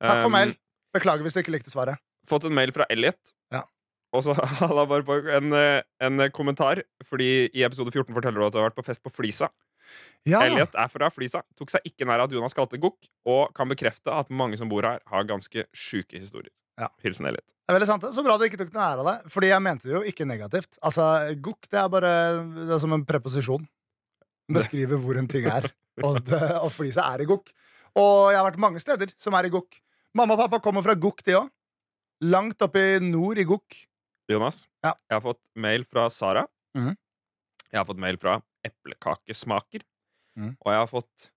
[SPEAKER 3] Takk for
[SPEAKER 4] Um,
[SPEAKER 3] mail. Beklager hvis du ikke likte svaret.
[SPEAKER 4] Fått en mail fra Elliot.
[SPEAKER 3] Ja.
[SPEAKER 4] Og så halla bare på en, eh, en kommentar, fordi i episode 14 forteller du at du har vært på fest på Flisa.
[SPEAKER 3] Ja,
[SPEAKER 4] Elliot er fra Flisa, tok seg ikke nær at Jonas kalte gokk, og kan bekrefte at mange som bor her, har ganske sjuke historier.
[SPEAKER 3] Ja.
[SPEAKER 4] Hilsen Elliot.
[SPEAKER 3] det er veldig sant. Så bra du ikke tok noe ære av det. Fordi jeg mente det jo ikke negativt. Altså, Gokk det er bare det er som en preposisjon. Beskriver hvor en ting er. Og, det, og flisa er i gokk. Og jeg har vært mange steder som er i gokk. Mamma og pappa kommer fra gokk, de òg. Langt oppe i nord i gokk.
[SPEAKER 4] Jonas,
[SPEAKER 3] Ja.
[SPEAKER 4] jeg har fått mail fra Sara.
[SPEAKER 3] Mm.
[SPEAKER 4] Jeg har fått mail fra Eplekakesmaker.
[SPEAKER 3] Mm.
[SPEAKER 4] Og jeg har fått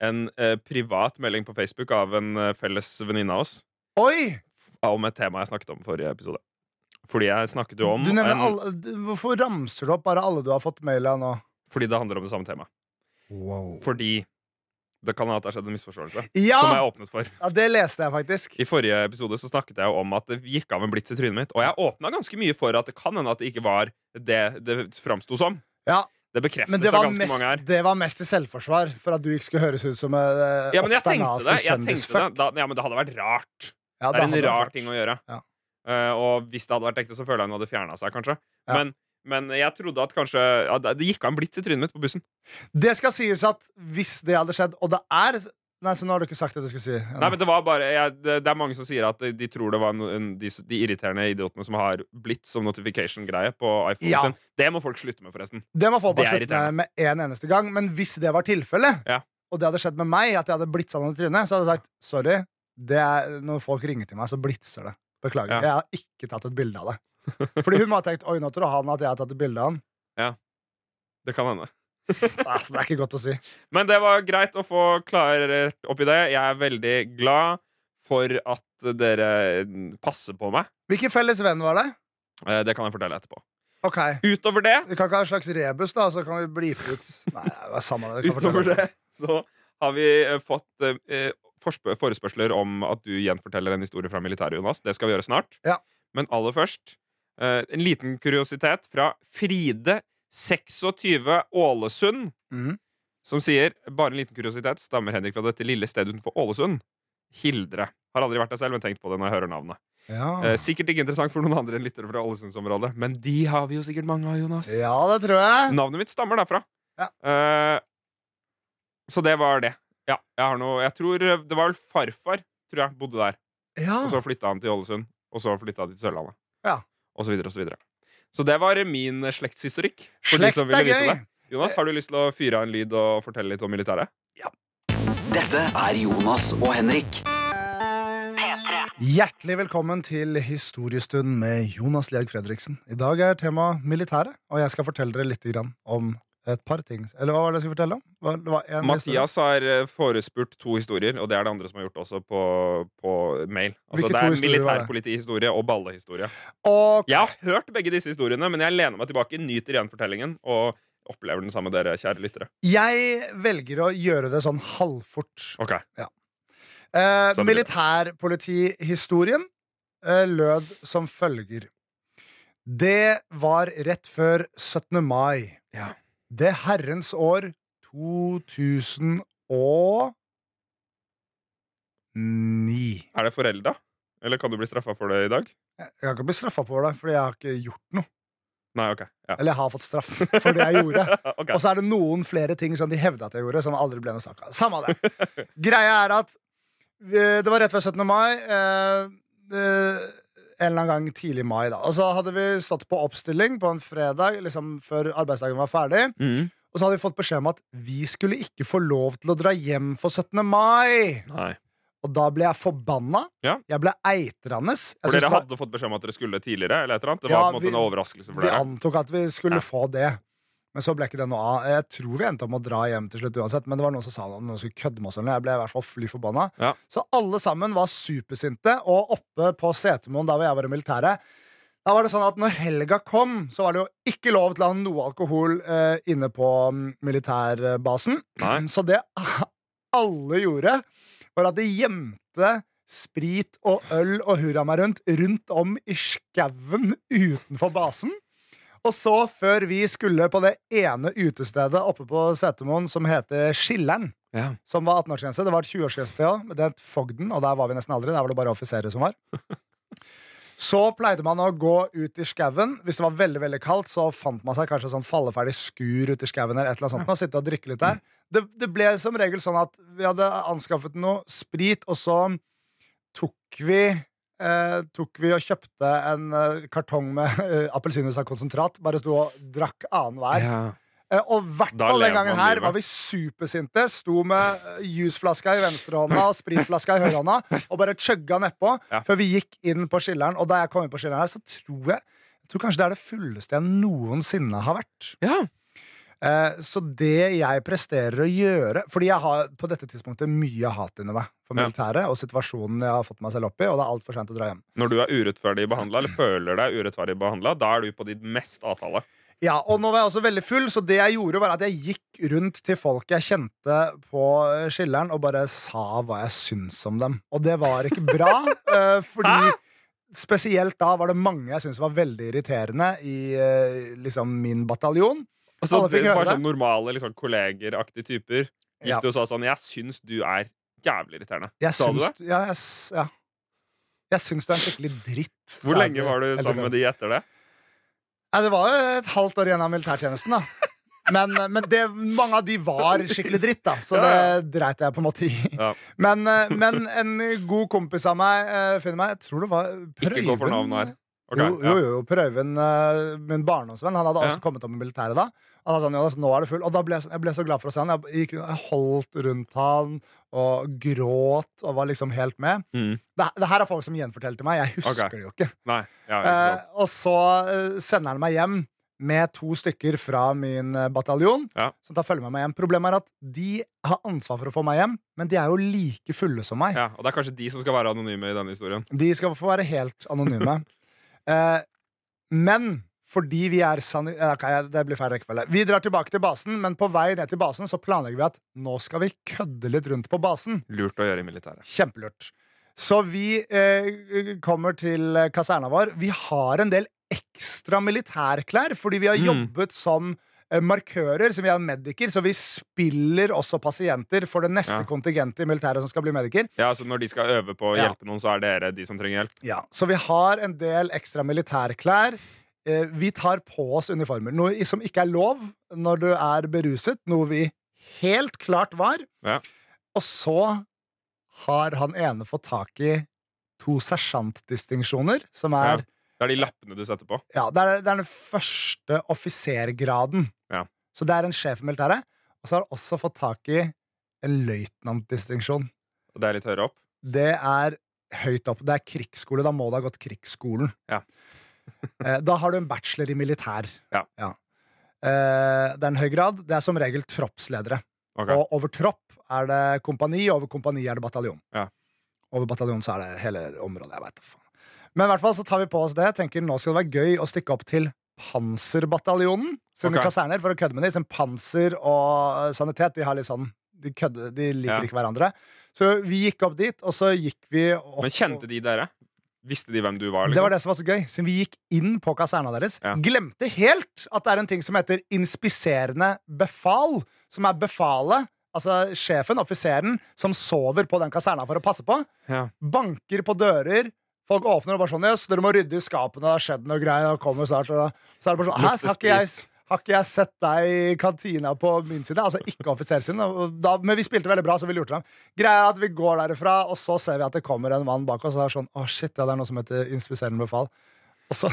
[SPEAKER 4] en eh, privat melding på Facebook av en eh, felles venninne av oss
[SPEAKER 3] Oi!
[SPEAKER 4] om et tema jeg snakket om forrige episode. Fordi jeg snakket jo om
[SPEAKER 3] Du nevner
[SPEAKER 4] en,
[SPEAKER 3] alle, du- hvorfor ramser du opp bare alle du har fått mail av nå?
[SPEAKER 4] Fordi det handler om det samme temaet.
[SPEAKER 3] Wow.
[SPEAKER 4] Fordi det kan hende at det har skjedd en misforståelse.
[SPEAKER 3] Ja!
[SPEAKER 4] Som jeg åpnet for.
[SPEAKER 3] ja, det leste jeg faktisk.
[SPEAKER 4] I forrige episode så snakket jeg jo om at det gikk av en blits i trynet mitt. Og jeg åpna ganske mye for at det kan hende at det ikke var det det framsto som.
[SPEAKER 3] Ja,
[SPEAKER 4] Det bekreftes
[SPEAKER 3] det
[SPEAKER 4] av
[SPEAKER 3] ganske
[SPEAKER 4] ganske mange her.
[SPEAKER 3] mest, det var mest i selvforsvar, for at du ikke skulle høres ut som uh,
[SPEAKER 4] Ja, men jeg tenkte det. Jeg tenkte det. Da, ja, men det hadde vært rart.
[SPEAKER 3] Ja,
[SPEAKER 4] det er en rar ting å gjøre.
[SPEAKER 3] Ja.
[SPEAKER 4] Uh, og hvis det hadde vært ekte, så føler jeg hun hadde fjerna seg, kanskje.
[SPEAKER 3] Ja.
[SPEAKER 4] Men, men jeg trodde at kanskje ja, Det gikk av en blits i trynet mitt på bussen.
[SPEAKER 3] Det skal sies at hvis det hadde skjedd, og det er Nei, så nå har du ikke sagt det du skulle si.
[SPEAKER 4] Nei, men det var bare jeg, det, det er mange som sier at de, de tror det var noen, de, de irriterende idiotene som har blitt som notification-greie på iPhone
[SPEAKER 3] Ja.
[SPEAKER 4] sin. Det må folk slutte med, forresten.
[SPEAKER 3] Det må folk bare slutte med med en eneste gang. Men hvis det var tilfellet,
[SPEAKER 4] Ja.
[SPEAKER 3] og det hadde skjedd med meg, at jeg hadde blitsa noen i trynet, så hadde jeg sagt sorry. Det er, når folk ringer til meg, så blitser det. Beklager.
[SPEAKER 4] Ja.
[SPEAKER 3] Jeg har ikke tatt et bilde av det. Fordi hun må ha tenkt oi, nå tror han at jeg har tatt et bilde av han.
[SPEAKER 4] Det kan hende.
[SPEAKER 3] Ah, Det er ikke godt å si.
[SPEAKER 4] Men det var greit å få klarert opp i det. Jeg er veldig glad for at dere passer på meg.
[SPEAKER 3] Hvilken felles venn var det?
[SPEAKER 4] Eh, Det kan jeg fortelle etterpå.
[SPEAKER 3] Ok,
[SPEAKER 4] Utover det,
[SPEAKER 3] Vi kan ikke ha en slags rebus, da, så kan vi blipe ut Nei, det er samme det.
[SPEAKER 4] Utover det så har vi eh, fått eh, forespørsler om at du gjenforteller en historie fra militæret, Jonas. Det skal vi gjøre snart.
[SPEAKER 3] Ja.
[SPEAKER 4] Men aller først en liten kuriositet fra Fride 26 Ålesund.
[SPEAKER 3] Mhm.
[SPEAKER 4] som sier bare en liten kuriositet stammer Henrik fra dette lille stedet utenfor Ålesund. Hildre. Har aldri vært der selv, men tenkt på det når jeg hører navnet.
[SPEAKER 3] Ja.
[SPEAKER 4] Eh, sikkert ikke interessant for noen andre enn lyttere fra Ålesundsområdet, men de har vi jo sikkert mange av, Jonas.
[SPEAKER 3] ja, det tror jeg.
[SPEAKER 4] Navnet mitt stammer derfra.
[SPEAKER 3] Ja.
[SPEAKER 4] Uh, så det var det. Ja, jeg har noe Jeg tror eh, Det var vel farfar, tror jeg, bodde der.
[SPEAKER 3] Ja.
[SPEAKER 4] Og så flytta han til Ålesund, og så flytta han til Sørlandet.
[SPEAKER 3] Ja.
[SPEAKER 4] Og så videre og så videre. Så det var min slektshistorikk. For de som ville vite det. Jonas, har du lyst til å fyre av en lyd og fortelle litt om militæret? Ja.
[SPEAKER 1] Dette er Jonas og Henrik.
[SPEAKER 3] Hjertelig velkommen til historiestund med Jonas Liag Fredriksen. I dag er tema militæret, og jeg skal fortelle dere litt grann om et par ting. Eller hva var det jeg skulle fortelle om? Hva- historie.
[SPEAKER 4] Mathias har eh, forespurt to historier, og det er det andre som har gjort også på, på mail. Altså, det er militærpolitihistorie og ballehistorie.
[SPEAKER 3] Okay.
[SPEAKER 4] Jeg har hørt begge disse historiene, men jeg lener meg tilbake, nyter igjen fortellingen og opplever den sammen med dere, kjære lyttere.
[SPEAKER 3] jeg velger å gjøre det sånn halvfort.
[SPEAKER 4] Ok,
[SPEAKER 3] Eh, militærpolitihistorien eh, lød som følger. Det var rett før 17. mai.
[SPEAKER 4] Ja.
[SPEAKER 3] Det herrens år 2009.
[SPEAKER 4] Er det forelda? Eller kan du bli straffa for det i dag?
[SPEAKER 3] Jeg kan ikke bli straffa for det, fordi jeg har ikke gjort noe.
[SPEAKER 4] Nei, ok. Ja.
[SPEAKER 3] Eller jeg har fått straff for det jeg gjorde.
[SPEAKER 4] okay.
[SPEAKER 3] Og så er det noen flere ting som de hevda at jeg gjorde, som aldri ble noe sak av. Samme det. Greia er at eh, det var rett før 17. mai. eh, eh, en eller annen gang tidlig i mai. da Og så hadde vi stått på oppstilling på en fredag, liksom før arbeidsdagen var ferdig.
[SPEAKER 4] Mm.
[SPEAKER 3] Og så hadde vi fått beskjed om at vi skulle ikke få lov til å dra hjem for 17. mai.
[SPEAKER 4] Nei.
[SPEAKER 3] Og da ble jeg forbanna.
[SPEAKER 4] Ja.
[SPEAKER 3] Jeg ble eitrende. Jeg
[SPEAKER 4] For dere
[SPEAKER 3] hadde var-
[SPEAKER 4] fått beskjed om at dere skulle tidligere? Eller et eller annet? Det
[SPEAKER 3] Ja,
[SPEAKER 4] var på en måte
[SPEAKER 3] vi-
[SPEAKER 4] en overraskelse for
[SPEAKER 3] Vi
[SPEAKER 4] dere?
[SPEAKER 3] antok at vi skulle
[SPEAKER 4] Ja.
[SPEAKER 3] få det. Men så ble ikke det noe av. Jeg tror vi endte opp med å dra hjem til slutt uansett. Men det var noen som sa noe, noen skulle kødde med oss. Jeg ble i hvert fall fly forbanna.
[SPEAKER 4] Ja.
[SPEAKER 3] Så alle sammen var supersinte. Og oppe på Setermoen, der hvor jeg var i militæret, da var det sånn at når helga kom, så var det jo ikke lov til å ha noe alkohol eh, inne på mm, militærbasen.
[SPEAKER 4] Nei.
[SPEAKER 3] Så det alle gjorde, var at de gjemte sprit og øl og hurra meg rundt rundt om i skauen utenfor basen. Og så, før vi skulle på det ene utestedet oppe på Setermoen som heter Skilleren,
[SPEAKER 4] Ja.
[SPEAKER 3] som var 18-årsgrense Det var et 20-årsgrense ja, men det het Fogden, og der var vi nesten aldri. Der var det bare offiserer som var. Så pleide man å gå ut i skauen. Hvis det var veldig veldig kaldt, så fant man seg kanskje sånn falleferdig skur ute i skauen eller et eller annet sånt, og sitte og drikke litt der. Det, det ble som regel sånn at vi hadde anskaffet noe sprit, og så tok vi eh, tok vi og kjøpte en eh, kartong med eh, appelsinjuicekonsentrat. Bare sto og drakk annenhver.
[SPEAKER 4] Ja.
[SPEAKER 3] Eh, og i hvert fall den gangen her var vi supersinte. Sto med eh, jusflaska i venstrehånda og spritflaska i høyrehånda og bare chugga nedpå
[SPEAKER 4] Ja.
[SPEAKER 3] før vi gikk inn på skilleren. Og da jeg kom inn på skilleren her, så tror jeg jeg tror kanskje det er det fulleste jeg noensinne har vært.
[SPEAKER 4] ja.
[SPEAKER 3] Eh, så det jeg presterer å gjøre Fordi jeg har på dette tidspunktet mye hat inni meg for militæret og situasjonen jeg har fått meg selv opp i, og det er altfor seint å dra hjem.
[SPEAKER 4] Når du er urettferdig behandla, eller føler deg urettferdig behandla, da er du på ditt mest avtale.
[SPEAKER 3] Ja, og nå var jeg også veldig full, så det jeg gjorde var at jeg gikk rundt til folk jeg kjente på eh, skilleren, og bare sa hva jeg syns om dem. Og det var ikke bra, fordi fordi spesielt da var det mange jeg syntes var veldig irriterende i eh, liksom min bataljon.
[SPEAKER 4] Altså,
[SPEAKER 3] så fikk
[SPEAKER 4] det- bare sånn normale liksom, kollegeraktige typer gikk
[SPEAKER 3] Ja.
[SPEAKER 4] og sa sånn Jeg syns du er jævlig irriterende.
[SPEAKER 3] Jeg
[SPEAKER 4] Sa du det?
[SPEAKER 3] ja, jeg, ja. jeg syns du er en skikkelig dritt.
[SPEAKER 4] Hvor lenge var du sammen med de etter det?
[SPEAKER 3] Nei, det var jo et halvt år igjen av militærtjenesten, da. Men, men det, mange av de var skikkelig dritt, da, så det dreit jeg på en måte i.
[SPEAKER 4] Ja.
[SPEAKER 3] Men, eh, men en god kompis av meg eh, finner meg Jeg tror det var
[SPEAKER 4] Ikke gå for navn her. Ok,
[SPEAKER 3] jo, jo, jo, Prøven eh, min barndomsvenn, han hadde også kommet opp med militæret da. Han sa sånn, ja, nå er det full Og da ble jeg, jeg ble så glad for å se han. Jeg, gikk, jeg holdt rundt han og gråt og var liksom helt med.
[SPEAKER 4] Mm.
[SPEAKER 3] Det, det her er folk som gjenforteller til meg. Jeg husker
[SPEAKER 4] okay.
[SPEAKER 3] det jo ikke.
[SPEAKER 4] Nei, ja, ikke
[SPEAKER 3] Eh, og så eh, sender han meg hjem med to stykker fra min eh, bataljon.
[SPEAKER 4] Ja.
[SPEAKER 3] Som tar følge med meg hjem Problemet er at de har ansvar for å få meg hjem, men de er jo like fulle som meg.
[SPEAKER 4] Ja, og det er kanskje de som skal være anonyme i denne historien.
[SPEAKER 3] De skal få være helt anonyme. eh, men fordi vi er sani... Okay, det blir feil rekkefølge. Vi drar tilbake til basen, men på vei ned til basen så planlegger vi at nå skal vi kødde litt rundt på basen.
[SPEAKER 4] Lurt å gjøre i militæret.
[SPEAKER 3] Kjempelurt. Så vi eh, kommer til eh, kaserna vår. Vi har en del ekstra militærklær, fordi vi har
[SPEAKER 4] Mm.
[SPEAKER 3] jobbet som eh, markører, så vi er mediker, så vi spiller også pasienter for det neste
[SPEAKER 4] Ja.
[SPEAKER 3] kontingentet i militæret som skal bli mediker.
[SPEAKER 4] Ja, så Når de skal øve på å
[SPEAKER 3] Ja.
[SPEAKER 4] hjelpe noen, så er dere de som trenger hjelp?
[SPEAKER 3] Ja, Så vi har en del ekstra militærklær. Eh, vi tar på oss uniformer, noe som ikke er lov når du er beruset, noe vi helt klart var.
[SPEAKER 4] Ja.
[SPEAKER 3] Og så har han ene fått tak i to sersjantdistinksjoner, som er
[SPEAKER 4] Det er de lappene du setter på.
[SPEAKER 3] Ja, det er, det er den første offisergraden. Så det er en sjef i militæret. Og så har han også fått tak i en løytnantdistinksjon.
[SPEAKER 4] Og det er litt høyere opp.
[SPEAKER 3] Det er høyt opp. Det er krigsskole. Da må du ha gått krigsskolen.
[SPEAKER 4] Ja.
[SPEAKER 3] Eh, da har du en bachelor i militær.
[SPEAKER 4] Ja.
[SPEAKER 3] ja. det er en høy grad. Det er som regel troppsledere.
[SPEAKER 4] Okay.
[SPEAKER 3] Og over tropp er det kompani, og over kompani er det bataljon.
[SPEAKER 4] Ja.
[SPEAKER 3] Over bataljon så er det hele området. Jeg vet faen. Men i hvert fall så tar vi på oss det. Tenker Nå skal det være gøy å stikke opp til Panserbataljonen sine
[SPEAKER 4] okay.
[SPEAKER 3] kaserner for å kødde med dem. Som panser og sanitet de har litt sånn De, kødder, de liker
[SPEAKER 4] Ja.
[SPEAKER 3] ikke hverandre. Så vi gikk opp dit, og så gikk vi opp
[SPEAKER 4] Men kjente de dere? Visste de hvem du var? liksom?
[SPEAKER 3] det var det som var så gøy. Siden vi gikk inn på kaserna deres,
[SPEAKER 4] Ja.
[SPEAKER 3] glemte helt at det er en ting som heter inspiserende befal. Som er befalet, altså sjefen, offiseren, som sover på den kaserna for å passe på.
[SPEAKER 4] Ja.
[SPEAKER 3] Banker på dører. Folk åpner og bare sånn Jøss, dere må rydde i skapene, det har skjedd noe greier. Og kommer snart Så er det bare sånn Hæ, har ikke, jeg, har ikke jeg sett deg i kantina på min side? Altså ikke offiser sin. Da, men vi spilte veldig bra, så vi lurte dem. Greia er at vi går derifra, og så ser vi at det kommer en mann bak oss og er sånn Å, shit, ja, det er noe som heter inspiserende befal. Og så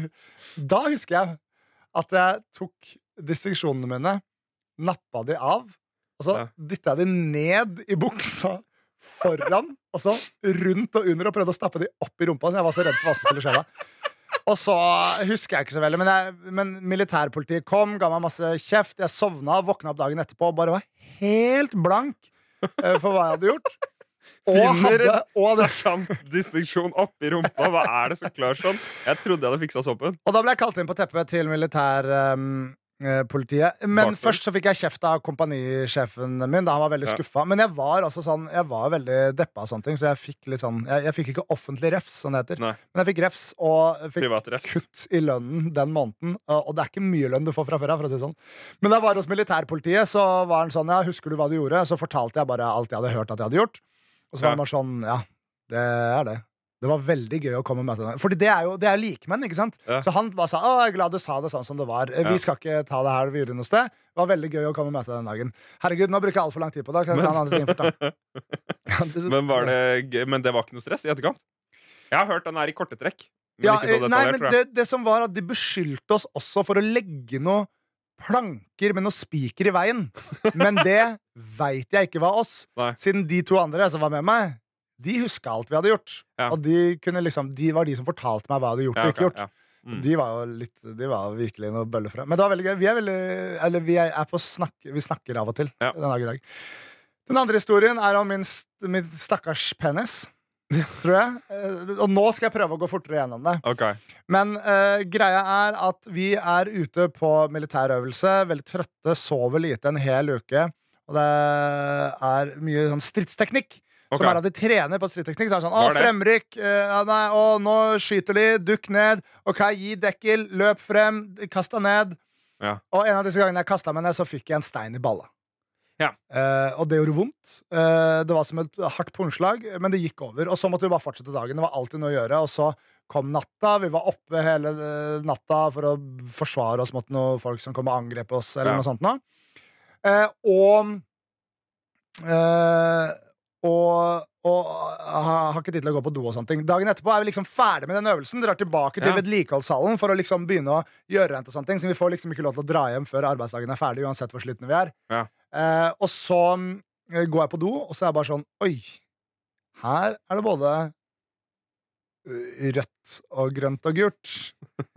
[SPEAKER 3] Da husker jeg at jeg tok distinksjonene mine, nappa de av, og så
[SPEAKER 4] Ja.
[SPEAKER 3] dytta jeg de ned i buksa foran, og så rundt og under, og prøvde å stappe de opp i rumpa, så jeg var så redd for hva som skulle skje da. Og så husker jeg ikke så veldig, men, jeg, men militærpolitiet kom, ga meg masse kjeft. Jeg sovna, våkna opp dagen etterpå og bare var helt blank eh, for hva jeg hadde gjort. Og
[SPEAKER 4] Finner
[SPEAKER 3] hadde, og, hadde,
[SPEAKER 4] Sergeantdistinksjon oppi rumpa. Hva er det som klarer sånn? Jeg trodde jeg hadde fiksa såpen.
[SPEAKER 3] og da ble jeg kalt inn på teppet til militærpolitiet. Men
[SPEAKER 4] Bakfull.
[SPEAKER 3] først så fikk jeg kjeft av kompanisjefen min. Da han var veldig
[SPEAKER 4] Ja.
[SPEAKER 3] skuffa. Men jeg var altså sånn Jeg var veldig deppa, av sånne ting så jeg fikk litt sånn Jeg, jeg fikk ikke offentlig refs, som det heter.
[SPEAKER 4] Nei,
[SPEAKER 3] Men jeg fikk refs og fikk kutt i lønnen den måneden. Og det er ikke mye lønn du får fra før av. For å si det sånn. Men da jeg var hos militærpolitiet, så var han sånn Ja, husker du hva du gjorde? Så fortalte jeg bare alt jeg hadde hørt at jeg hadde gjort. Og så var
[SPEAKER 4] Ja.
[SPEAKER 3] bare sånn Ja, det er det. Det var veldig gøy å komme og møte deg. Fordi det er jo det er likemenn, ikke sant?
[SPEAKER 4] Ja.
[SPEAKER 3] Så han bare sa å, jeg er glad du sa det sånn som det var. Vi
[SPEAKER 4] Ja.
[SPEAKER 3] skal ikke ta det her videre noe sted. Det var veldig gøy å komme og møte deg den dagen. Herregud, nå bruker jeg altfor lang tid på det. Men...
[SPEAKER 4] Men, var det, gøy- men det var ikke noe stress i etterkant? Jeg har hørt den her i korte trekk. Men
[SPEAKER 3] Ja,
[SPEAKER 4] ikke så
[SPEAKER 3] eh, nei, men det, det som var at De beskyldte oss også for å legge noe planker med noen spiker i veien. Men det veit jeg ikke var oss.
[SPEAKER 4] Nei.
[SPEAKER 3] Siden de to andre som var med meg, de huska alt vi hadde gjort.
[SPEAKER 4] Ja.
[SPEAKER 3] Og de, kunne liksom, de var de som fortalte meg hva jeg hadde gjort
[SPEAKER 4] Ja,
[SPEAKER 3] og ikke gjort.
[SPEAKER 4] ja. Mm.
[SPEAKER 3] De var jo litt De var virkelig noe bølle fra. Men det var veldig gøy. Vi er veldig Eller vi er, på snakk Vi snakker av og til den dag i dag. Den andre historien er om min, min stakkars penis. Tror jeg. Eh, Og nå skal jeg prøve å gå fortere gjennom det.
[SPEAKER 4] Okay.
[SPEAKER 3] Men uh, greia er at vi er ute på militærøvelse, veldig trøtte, sover lite en hel uke. Og det er mye sånn stridsteknikk.
[SPEAKER 4] Ok.
[SPEAKER 3] Som er at de trener på stridteknikk. Så er det sånn, å, fremrykk, ja, nei, å, nå skyter de, dukk ned. Ok, gi dekkel, løp frem, kast deg ned.
[SPEAKER 4] Ja.
[SPEAKER 3] Og en av disse gangene jeg kasta meg ned, så fikk jeg en stein i balla.
[SPEAKER 4] Ja.
[SPEAKER 3] Uh, og det gjorde vondt. Uh, det var som et hardt pungslag, men det gikk over. Og så måtte vi bare fortsette dagen. Det var alltid noe å gjøre. Og så kom natta. Vi var oppe hele natta for å forsvare oss mot noen folk som kom og angrep oss, eller
[SPEAKER 4] Ja.
[SPEAKER 3] noe sånt noe. Uh, og og, og har ikke tid til å gå på do og sånne ting. Dagen etterpå er vi liksom ferdig med den øvelsen, drar tilbake til
[SPEAKER 4] Ja.
[SPEAKER 3] vedlikeholdssalen for å liksom begynne å gjøre rent og sånne ting. Så vi får liksom ikke lov til å dra hjem før arbeidsdagen er ferdig, uansett hvor slitne vi er.
[SPEAKER 4] Ja.
[SPEAKER 3] Eh, og så mm, går jeg på do, og så er jeg bare sånn Oi, her er det både eh, rødt og grønt og gult.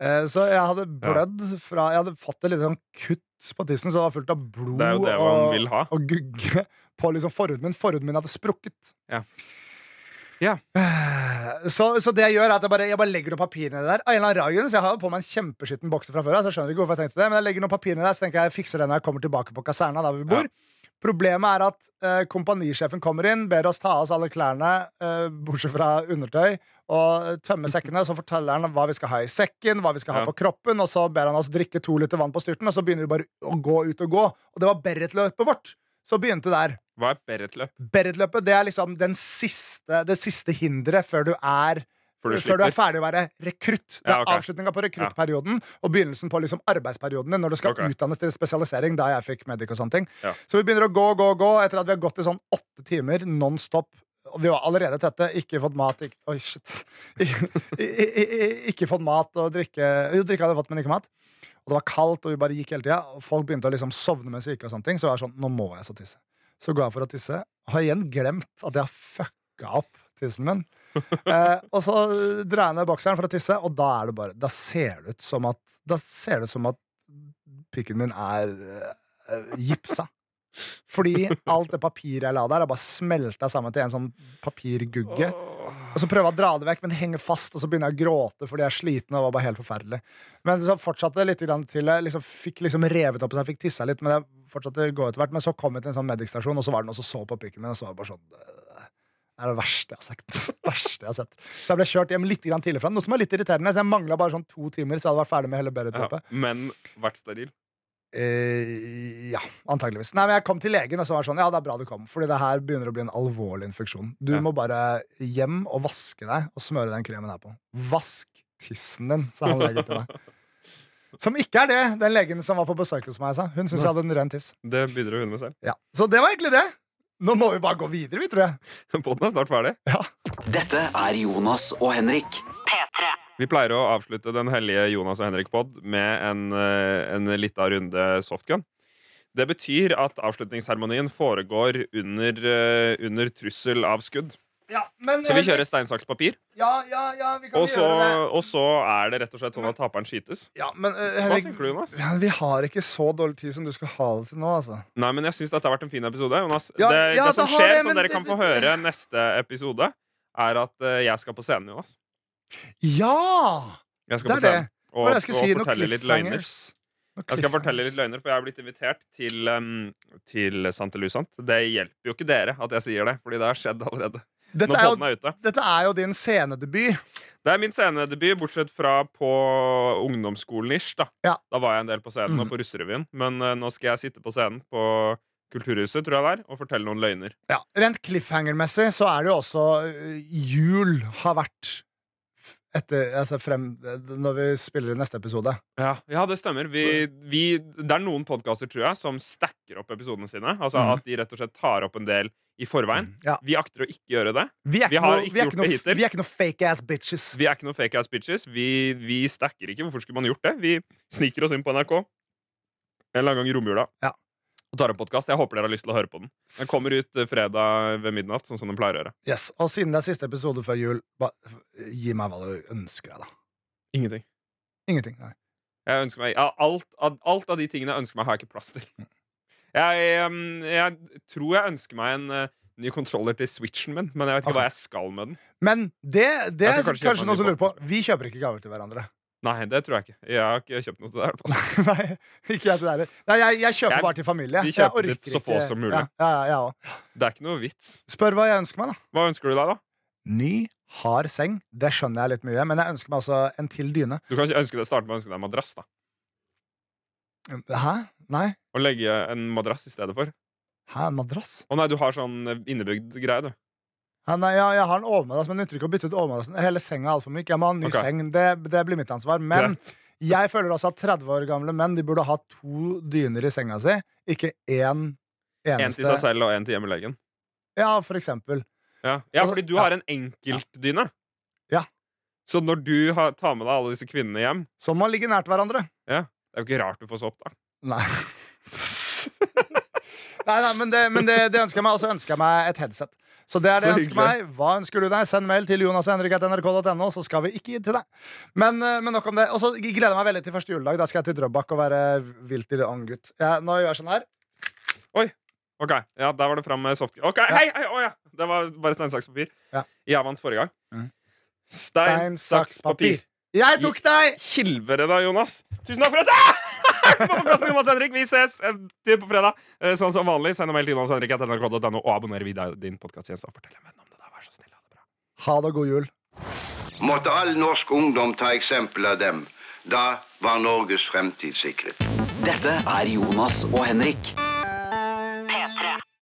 [SPEAKER 3] Eh, så jeg hadde blødd fra Jeg hadde fått et lite sånn kutt på tissen, så det var fullt av blod
[SPEAKER 4] Det er jo det man
[SPEAKER 3] og,
[SPEAKER 4] vil ha.
[SPEAKER 3] og gugge på liksom forhuden min. Forhuden min hadde sprukket.
[SPEAKER 4] Ja. Ja.
[SPEAKER 3] Så, så det jeg gjør, er at jeg bare, jeg bare legger noen papir nedi der. Av en eller annen rar så Jeg har på meg en kjempeskitten bokser fra før så jeg skjønner ikke hvorfor jeg tenkte det. Men jeg legger noen papir nedi der, så tenker jeg jeg fikser det når jeg kommer tilbake på kaserna der vi bor. Problemet er at eh, kompanisjefen kommer inn, ber oss ta av oss alle klærne, eh, bortsett fra undertøy, og tømme sekkene. Så forteller han hva vi skal ha i sekken, hva vi skal ha
[SPEAKER 4] Ja.
[SPEAKER 3] på kroppen, og så ber han oss drikke to liter vann på styrten, og så begynner vi bare å gå ut og gå. Og det var Berret-løpet vårt. Så begynte der.
[SPEAKER 4] Hva er?
[SPEAKER 3] Berret-løpet det er liksom den siste, det siste hinderet før du er
[SPEAKER 4] For du
[SPEAKER 3] før du er ferdig å være rekrutt. Det er
[SPEAKER 4] Ja, okay.
[SPEAKER 3] avslutninga på rekruttperioden og begynnelsen på liksom din når du skal
[SPEAKER 4] okay.
[SPEAKER 3] utdannes til spesialisering. Da jeg fikk medic og sånne ting.
[SPEAKER 4] Ja.
[SPEAKER 3] Så vi begynner å gå, gå, gå etter at vi har gått i sånn åtte timer non stop. Og vi var allerede tette. Ikke fått mat. Ikke, oi, shit. Ikke fått mat og drikke. Jo, drikke hadde jeg fått, men ikke mat. Og det var kaldt, og vi bare gikk hele tida. Folk begynte å liksom sovne mens vi gikk. og sånne ting Så var sånn, nå må jeg så tisse. Så går jeg for å tisse. Har igjen glemt at jeg har fucka opp tissen min. eh, og så drar jeg ned bokseren for å tisse, og da er det bare Da ser det ut som at Da ser det ut som at pikken min er eh, gipsa. Fordi alt det papiret jeg la der, har bare smelta sammen til en sånn papirgugge. Og så prøver jeg å dra det vekk, men det henger fast, og så begynner jeg å gråte fordi jeg er sliten. Og det var bare helt forferdelig Men så fortsatte det litt til jeg liksom fikk liksom revet opp, så jeg fikk tissa litt. Men jeg fortsatte å gå etter hvert Men så kom jeg til en sånn Medic-stasjon, og så var det også så på pikken min, og så var det bare sånn «Øh, er det verste jeg har sett. verste jeg har sett. Så jeg ble kjørt hjem litt tidligere tidlig fra, noe som er litt irriterende. Så jeg mangla bare sånn to timer, så jeg hadde vært ferdig med hele
[SPEAKER 4] Ja,
[SPEAKER 3] Berret-løpet.
[SPEAKER 4] men vært steril?
[SPEAKER 3] Eh, ja, antageligvis. Nei, men jeg kom til legen, og så var det sånn Ja, det er bra du kom, Fordi det her begynner å bli en alvorlig infeksjon. Du
[SPEAKER 4] Ja.
[SPEAKER 3] må bare hjem og vaske deg og smøre den kremen her på. Vask tissen din, sa han legen til meg. Som ikke er det den legen som var på besøk hos meg, sa. Hun syns jeg hadde en ren tiss.
[SPEAKER 4] Det bidro hun med selv.
[SPEAKER 3] Ja. Så det var egentlig det. Nå må vi bare gå videre, vi, tror jeg.
[SPEAKER 4] Podden er snart ferdig.
[SPEAKER 3] Ja.
[SPEAKER 1] Dette er Jonas og Henrik.
[SPEAKER 2] P3.
[SPEAKER 4] Vi pleier å avslutte den hellige Jonas og Henrik-pod med en, eh, en lita runde softgun. Det betyr at avslutningsseremonien foregår under, eh, under trussel av skudd.
[SPEAKER 3] Ja, men,
[SPEAKER 4] Så vi kjører stein, saks, papir.
[SPEAKER 3] Ja, ja, ja, vi kan
[SPEAKER 4] Og så,
[SPEAKER 3] gjøre det.
[SPEAKER 4] og så er det rett og slett sånn at taperen skytes.
[SPEAKER 3] Ja, men eh,
[SPEAKER 4] Hva tenker du, Jonas?
[SPEAKER 3] ja, vi har ikke så dårlig tid som du skal ha det til nå, altså.
[SPEAKER 4] Nei, men jeg syns dette har vært en fin episode. Jonas,
[SPEAKER 3] Ja,
[SPEAKER 4] det,
[SPEAKER 3] ja,
[SPEAKER 4] det som
[SPEAKER 3] det
[SPEAKER 4] skjer,
[SPEAKER 3] det,
[SPEAKER 4] som dere kan få høre neste episode, er at uh, jeg skal på scenen, Jonas.
[SPEAKER 3] Ja!
[SPEAKER 4] Jeg skal
[SPEAKER 3] Det er det.
[SPEAKER 4] scenen
[SPEAKER 3] det
[SPEAKER 4] og
[SPEAKER 3] si? og
[SPEAKER 4] fortelle litt løgner. Jeg skal fortelle litt løgner, for jeg er blitt invitert til, um, til Sant eller usant. Det hjelper jo ikke dere at jeg sier det, Fordi det har skjedd allerede.
[SPEAKER 3] Dette
[SPEAKER 4] Når podden er ute.
[SPEAKER 3] dette er jo din scenedebut.
[SPEAKER 4] Det er min scenedebut, bortsett fra på ungdomsskolen-ish. Da
[SPEAKER 3] Ja.
[SPEAKER 4] Da var jeg en del på scenen
[SPEAKER 3] mm.
[SPEAKER 4] og på russerevyen. Men uh, nå skal jeg sitte på scenen på Kulturhuset, tror jeg det er, og fortelle noen løgner.
[SPEAKER 3] Ja, Rent cliffhanger-messig så er det jo også øh, Jul har vært etter, altså frem, når vi spiller i neste episode.
[SPEAKER 4] Ja, ja det stemmer. Vi, vi, det er noen podkaster, tror jeg, som stacker opp episodene sine. Altså
[SPEAKER 3] mm.
[SPEAKER 4] At de rett og slett tar opp en del i forveien.
[SPEAKER 3] Ja.
[SPEAKER 4] Vi akter å ikke gjøre det.
[SPEAKER 3] Vi er ikke
[SPEAKER 4] har
[SPEAKER 3] noe,
[SPEAKER 4] ikke
[SPEAKER 3] er ikke noe, vi er ikke noe fake ass bitches.
[SPEAKER 4] Vi er ikke noen fake ass bitches. Vi, vi stacker ikke. Hvorfor skulle man gjort det? Vi sniker oss inn på NRK en eller annen gang i romjula
[SPEAKER 3] Ja.
[SPEAKER 4] Og tar opp podkast. Jeg håper dere har lyst til å høre på den. Den kommer ut eh, fredag ved midnatt, sånn som den pleier å gjøre.
[SPEAKER 3] Yes, Og siden det er siste episode før jul, ba, gi meg hva du ønsker deg, da.
[SPEAKER 4] Ingenting.
[SPEAKER 3] Ingenting. Nei.
[SPEAKER 4] Jeg ønsker meg, alt, alt av de tingene jeg ønsker meg, har jeg ikke plass til. Jeg, um, jeg tror jeg ønsker meg en eh, ny controller til switchen min, men jeg vet ikke
[SPEAKER 3] okay.
[SPEAKER 4] hva jeg skal med den.
[SPEAKER 3] Men det, det er kanskje,
[SPEAKER 4] kanskje
[SPEAKER 3] noen som lurer på. Vi kjøper ikke gaver til hverandre.
[SPEAKER 4] Nei, det tror jeg ikke. Jeg har ikke kjøpt noe til deg.
[SPEAKER 3] Nei, ikke jeg til deg heller. Nei, jeg, jeg kjøper
[SPEAKER 4] Jeg-
[SPEAKER 3] bare til familie.
[SPEAKER 4] vi kjøper til så få som mulig.
[SPEAKER 3] Ja, ja, ja.
[SPEAKER 4] Det er ikke noe vits.
[SPEAKER 3] Spør hva jeg ønsker meg, da.
[SPEAKER 4] Hva ønsker du deg, da?
[SPEAKER 3] Ny, hard seng. Det skjønner jeg litt mye, men jeg ønsker meg altså en til dyne.
[SPEAKER 4] Du kan ønske deg, starte med å ønske deg en madrass. da
[SPEAKER 3] Hæ? Nei?
[SPEAKER 4] Å legge en madrass i stedet for.
[SPEAKER 3] Hæ, en madrass?
[SPEAKER 4] Å nei, du har sånn innebygd greie, du.
[SPEAKER 3] Ja, er, ja, jeg har en overmadrass, men det nytter ikke å bytte ut overmadrassen. Hele senga er altfor myk. Jeg må ha en ny
[SPEAKER 4] Ok.
[SPEAKER 3] seng. Det, det blir mitt ansvar. Men
[SPEAKER 4] Greit.
[SPEAKER 3] jeg føler også at 30 år gamle menn De burde ha to dyner i senga si, ikke én
[SPEAKER 4] En
[SPEAKER 3] eneste.
[SPEAKER 4] til seg selv og en til hjemmelegen.
[SPEAKER 3] Ja, for eksempel.
[SPEAKER 4] Ja. ja, fordi du
[SPEAKER 3] Ja.
[SPEAKER 4] har en enkeltdyne.
[SPEAKER 3] Ja.
[SPEAKER 4] Så når du har, tar med deg alle disse kvinnene hjem,
[SPEAKER 3] Som må ligge nært hverandre.
[SPEAKER 4] det er jo ikke rart du får sopp, da.
[SPEAKER 3] Nei. nei, nei, men, det, men det, det ønsker jeg meg. Og så ønsker jeg meg et headset. Så det er det jeg ønsker meg. Hva ønsker du deg? Send mail til jonashenrik.nrk.no, så skal vi ikke gi til deg. Men, eh, men nok om det. Og så gleder jeg meg veldig til første juledag. Da skal jeg til Drøbak og være vilt i ung gutt. Ja, nå gjør jeg sånn her. Oi.
[SPEAKER 4] Ok, ja, Der var det fram med soft... Ok, hei, hei, å ja Det var bare stein, saks, papir.
[SPEAKER 3] Ja.
[SPEAKER 4] Jeg vant forrige gang.
[SPEAKER 3] Mm.
[SPEAKER 4] Stein, saks, papir.
[SPEAKER 3] Jeg tok deg!
[SPEAKER 4] Kilvere da, Jonas. Tusen takk for dette! På podcasten Jonas Henrik. Vi ses eh, til på fredag. Eh, Sånn som vanlig. Send en mail til jonashenrik.nrk.no og abonner videre din podkasttjeneste. Og fortell en venn om det. Vær så snill. Ha det bra.
[SPEAKER 3] Ha det, god jul.
[SPEAKER 5] Måtte all norsk ungdom ta eksempel av dem. Da var Norges fremtid sikret.
[SPEAKER 1] Dette er Jonas og Henrik.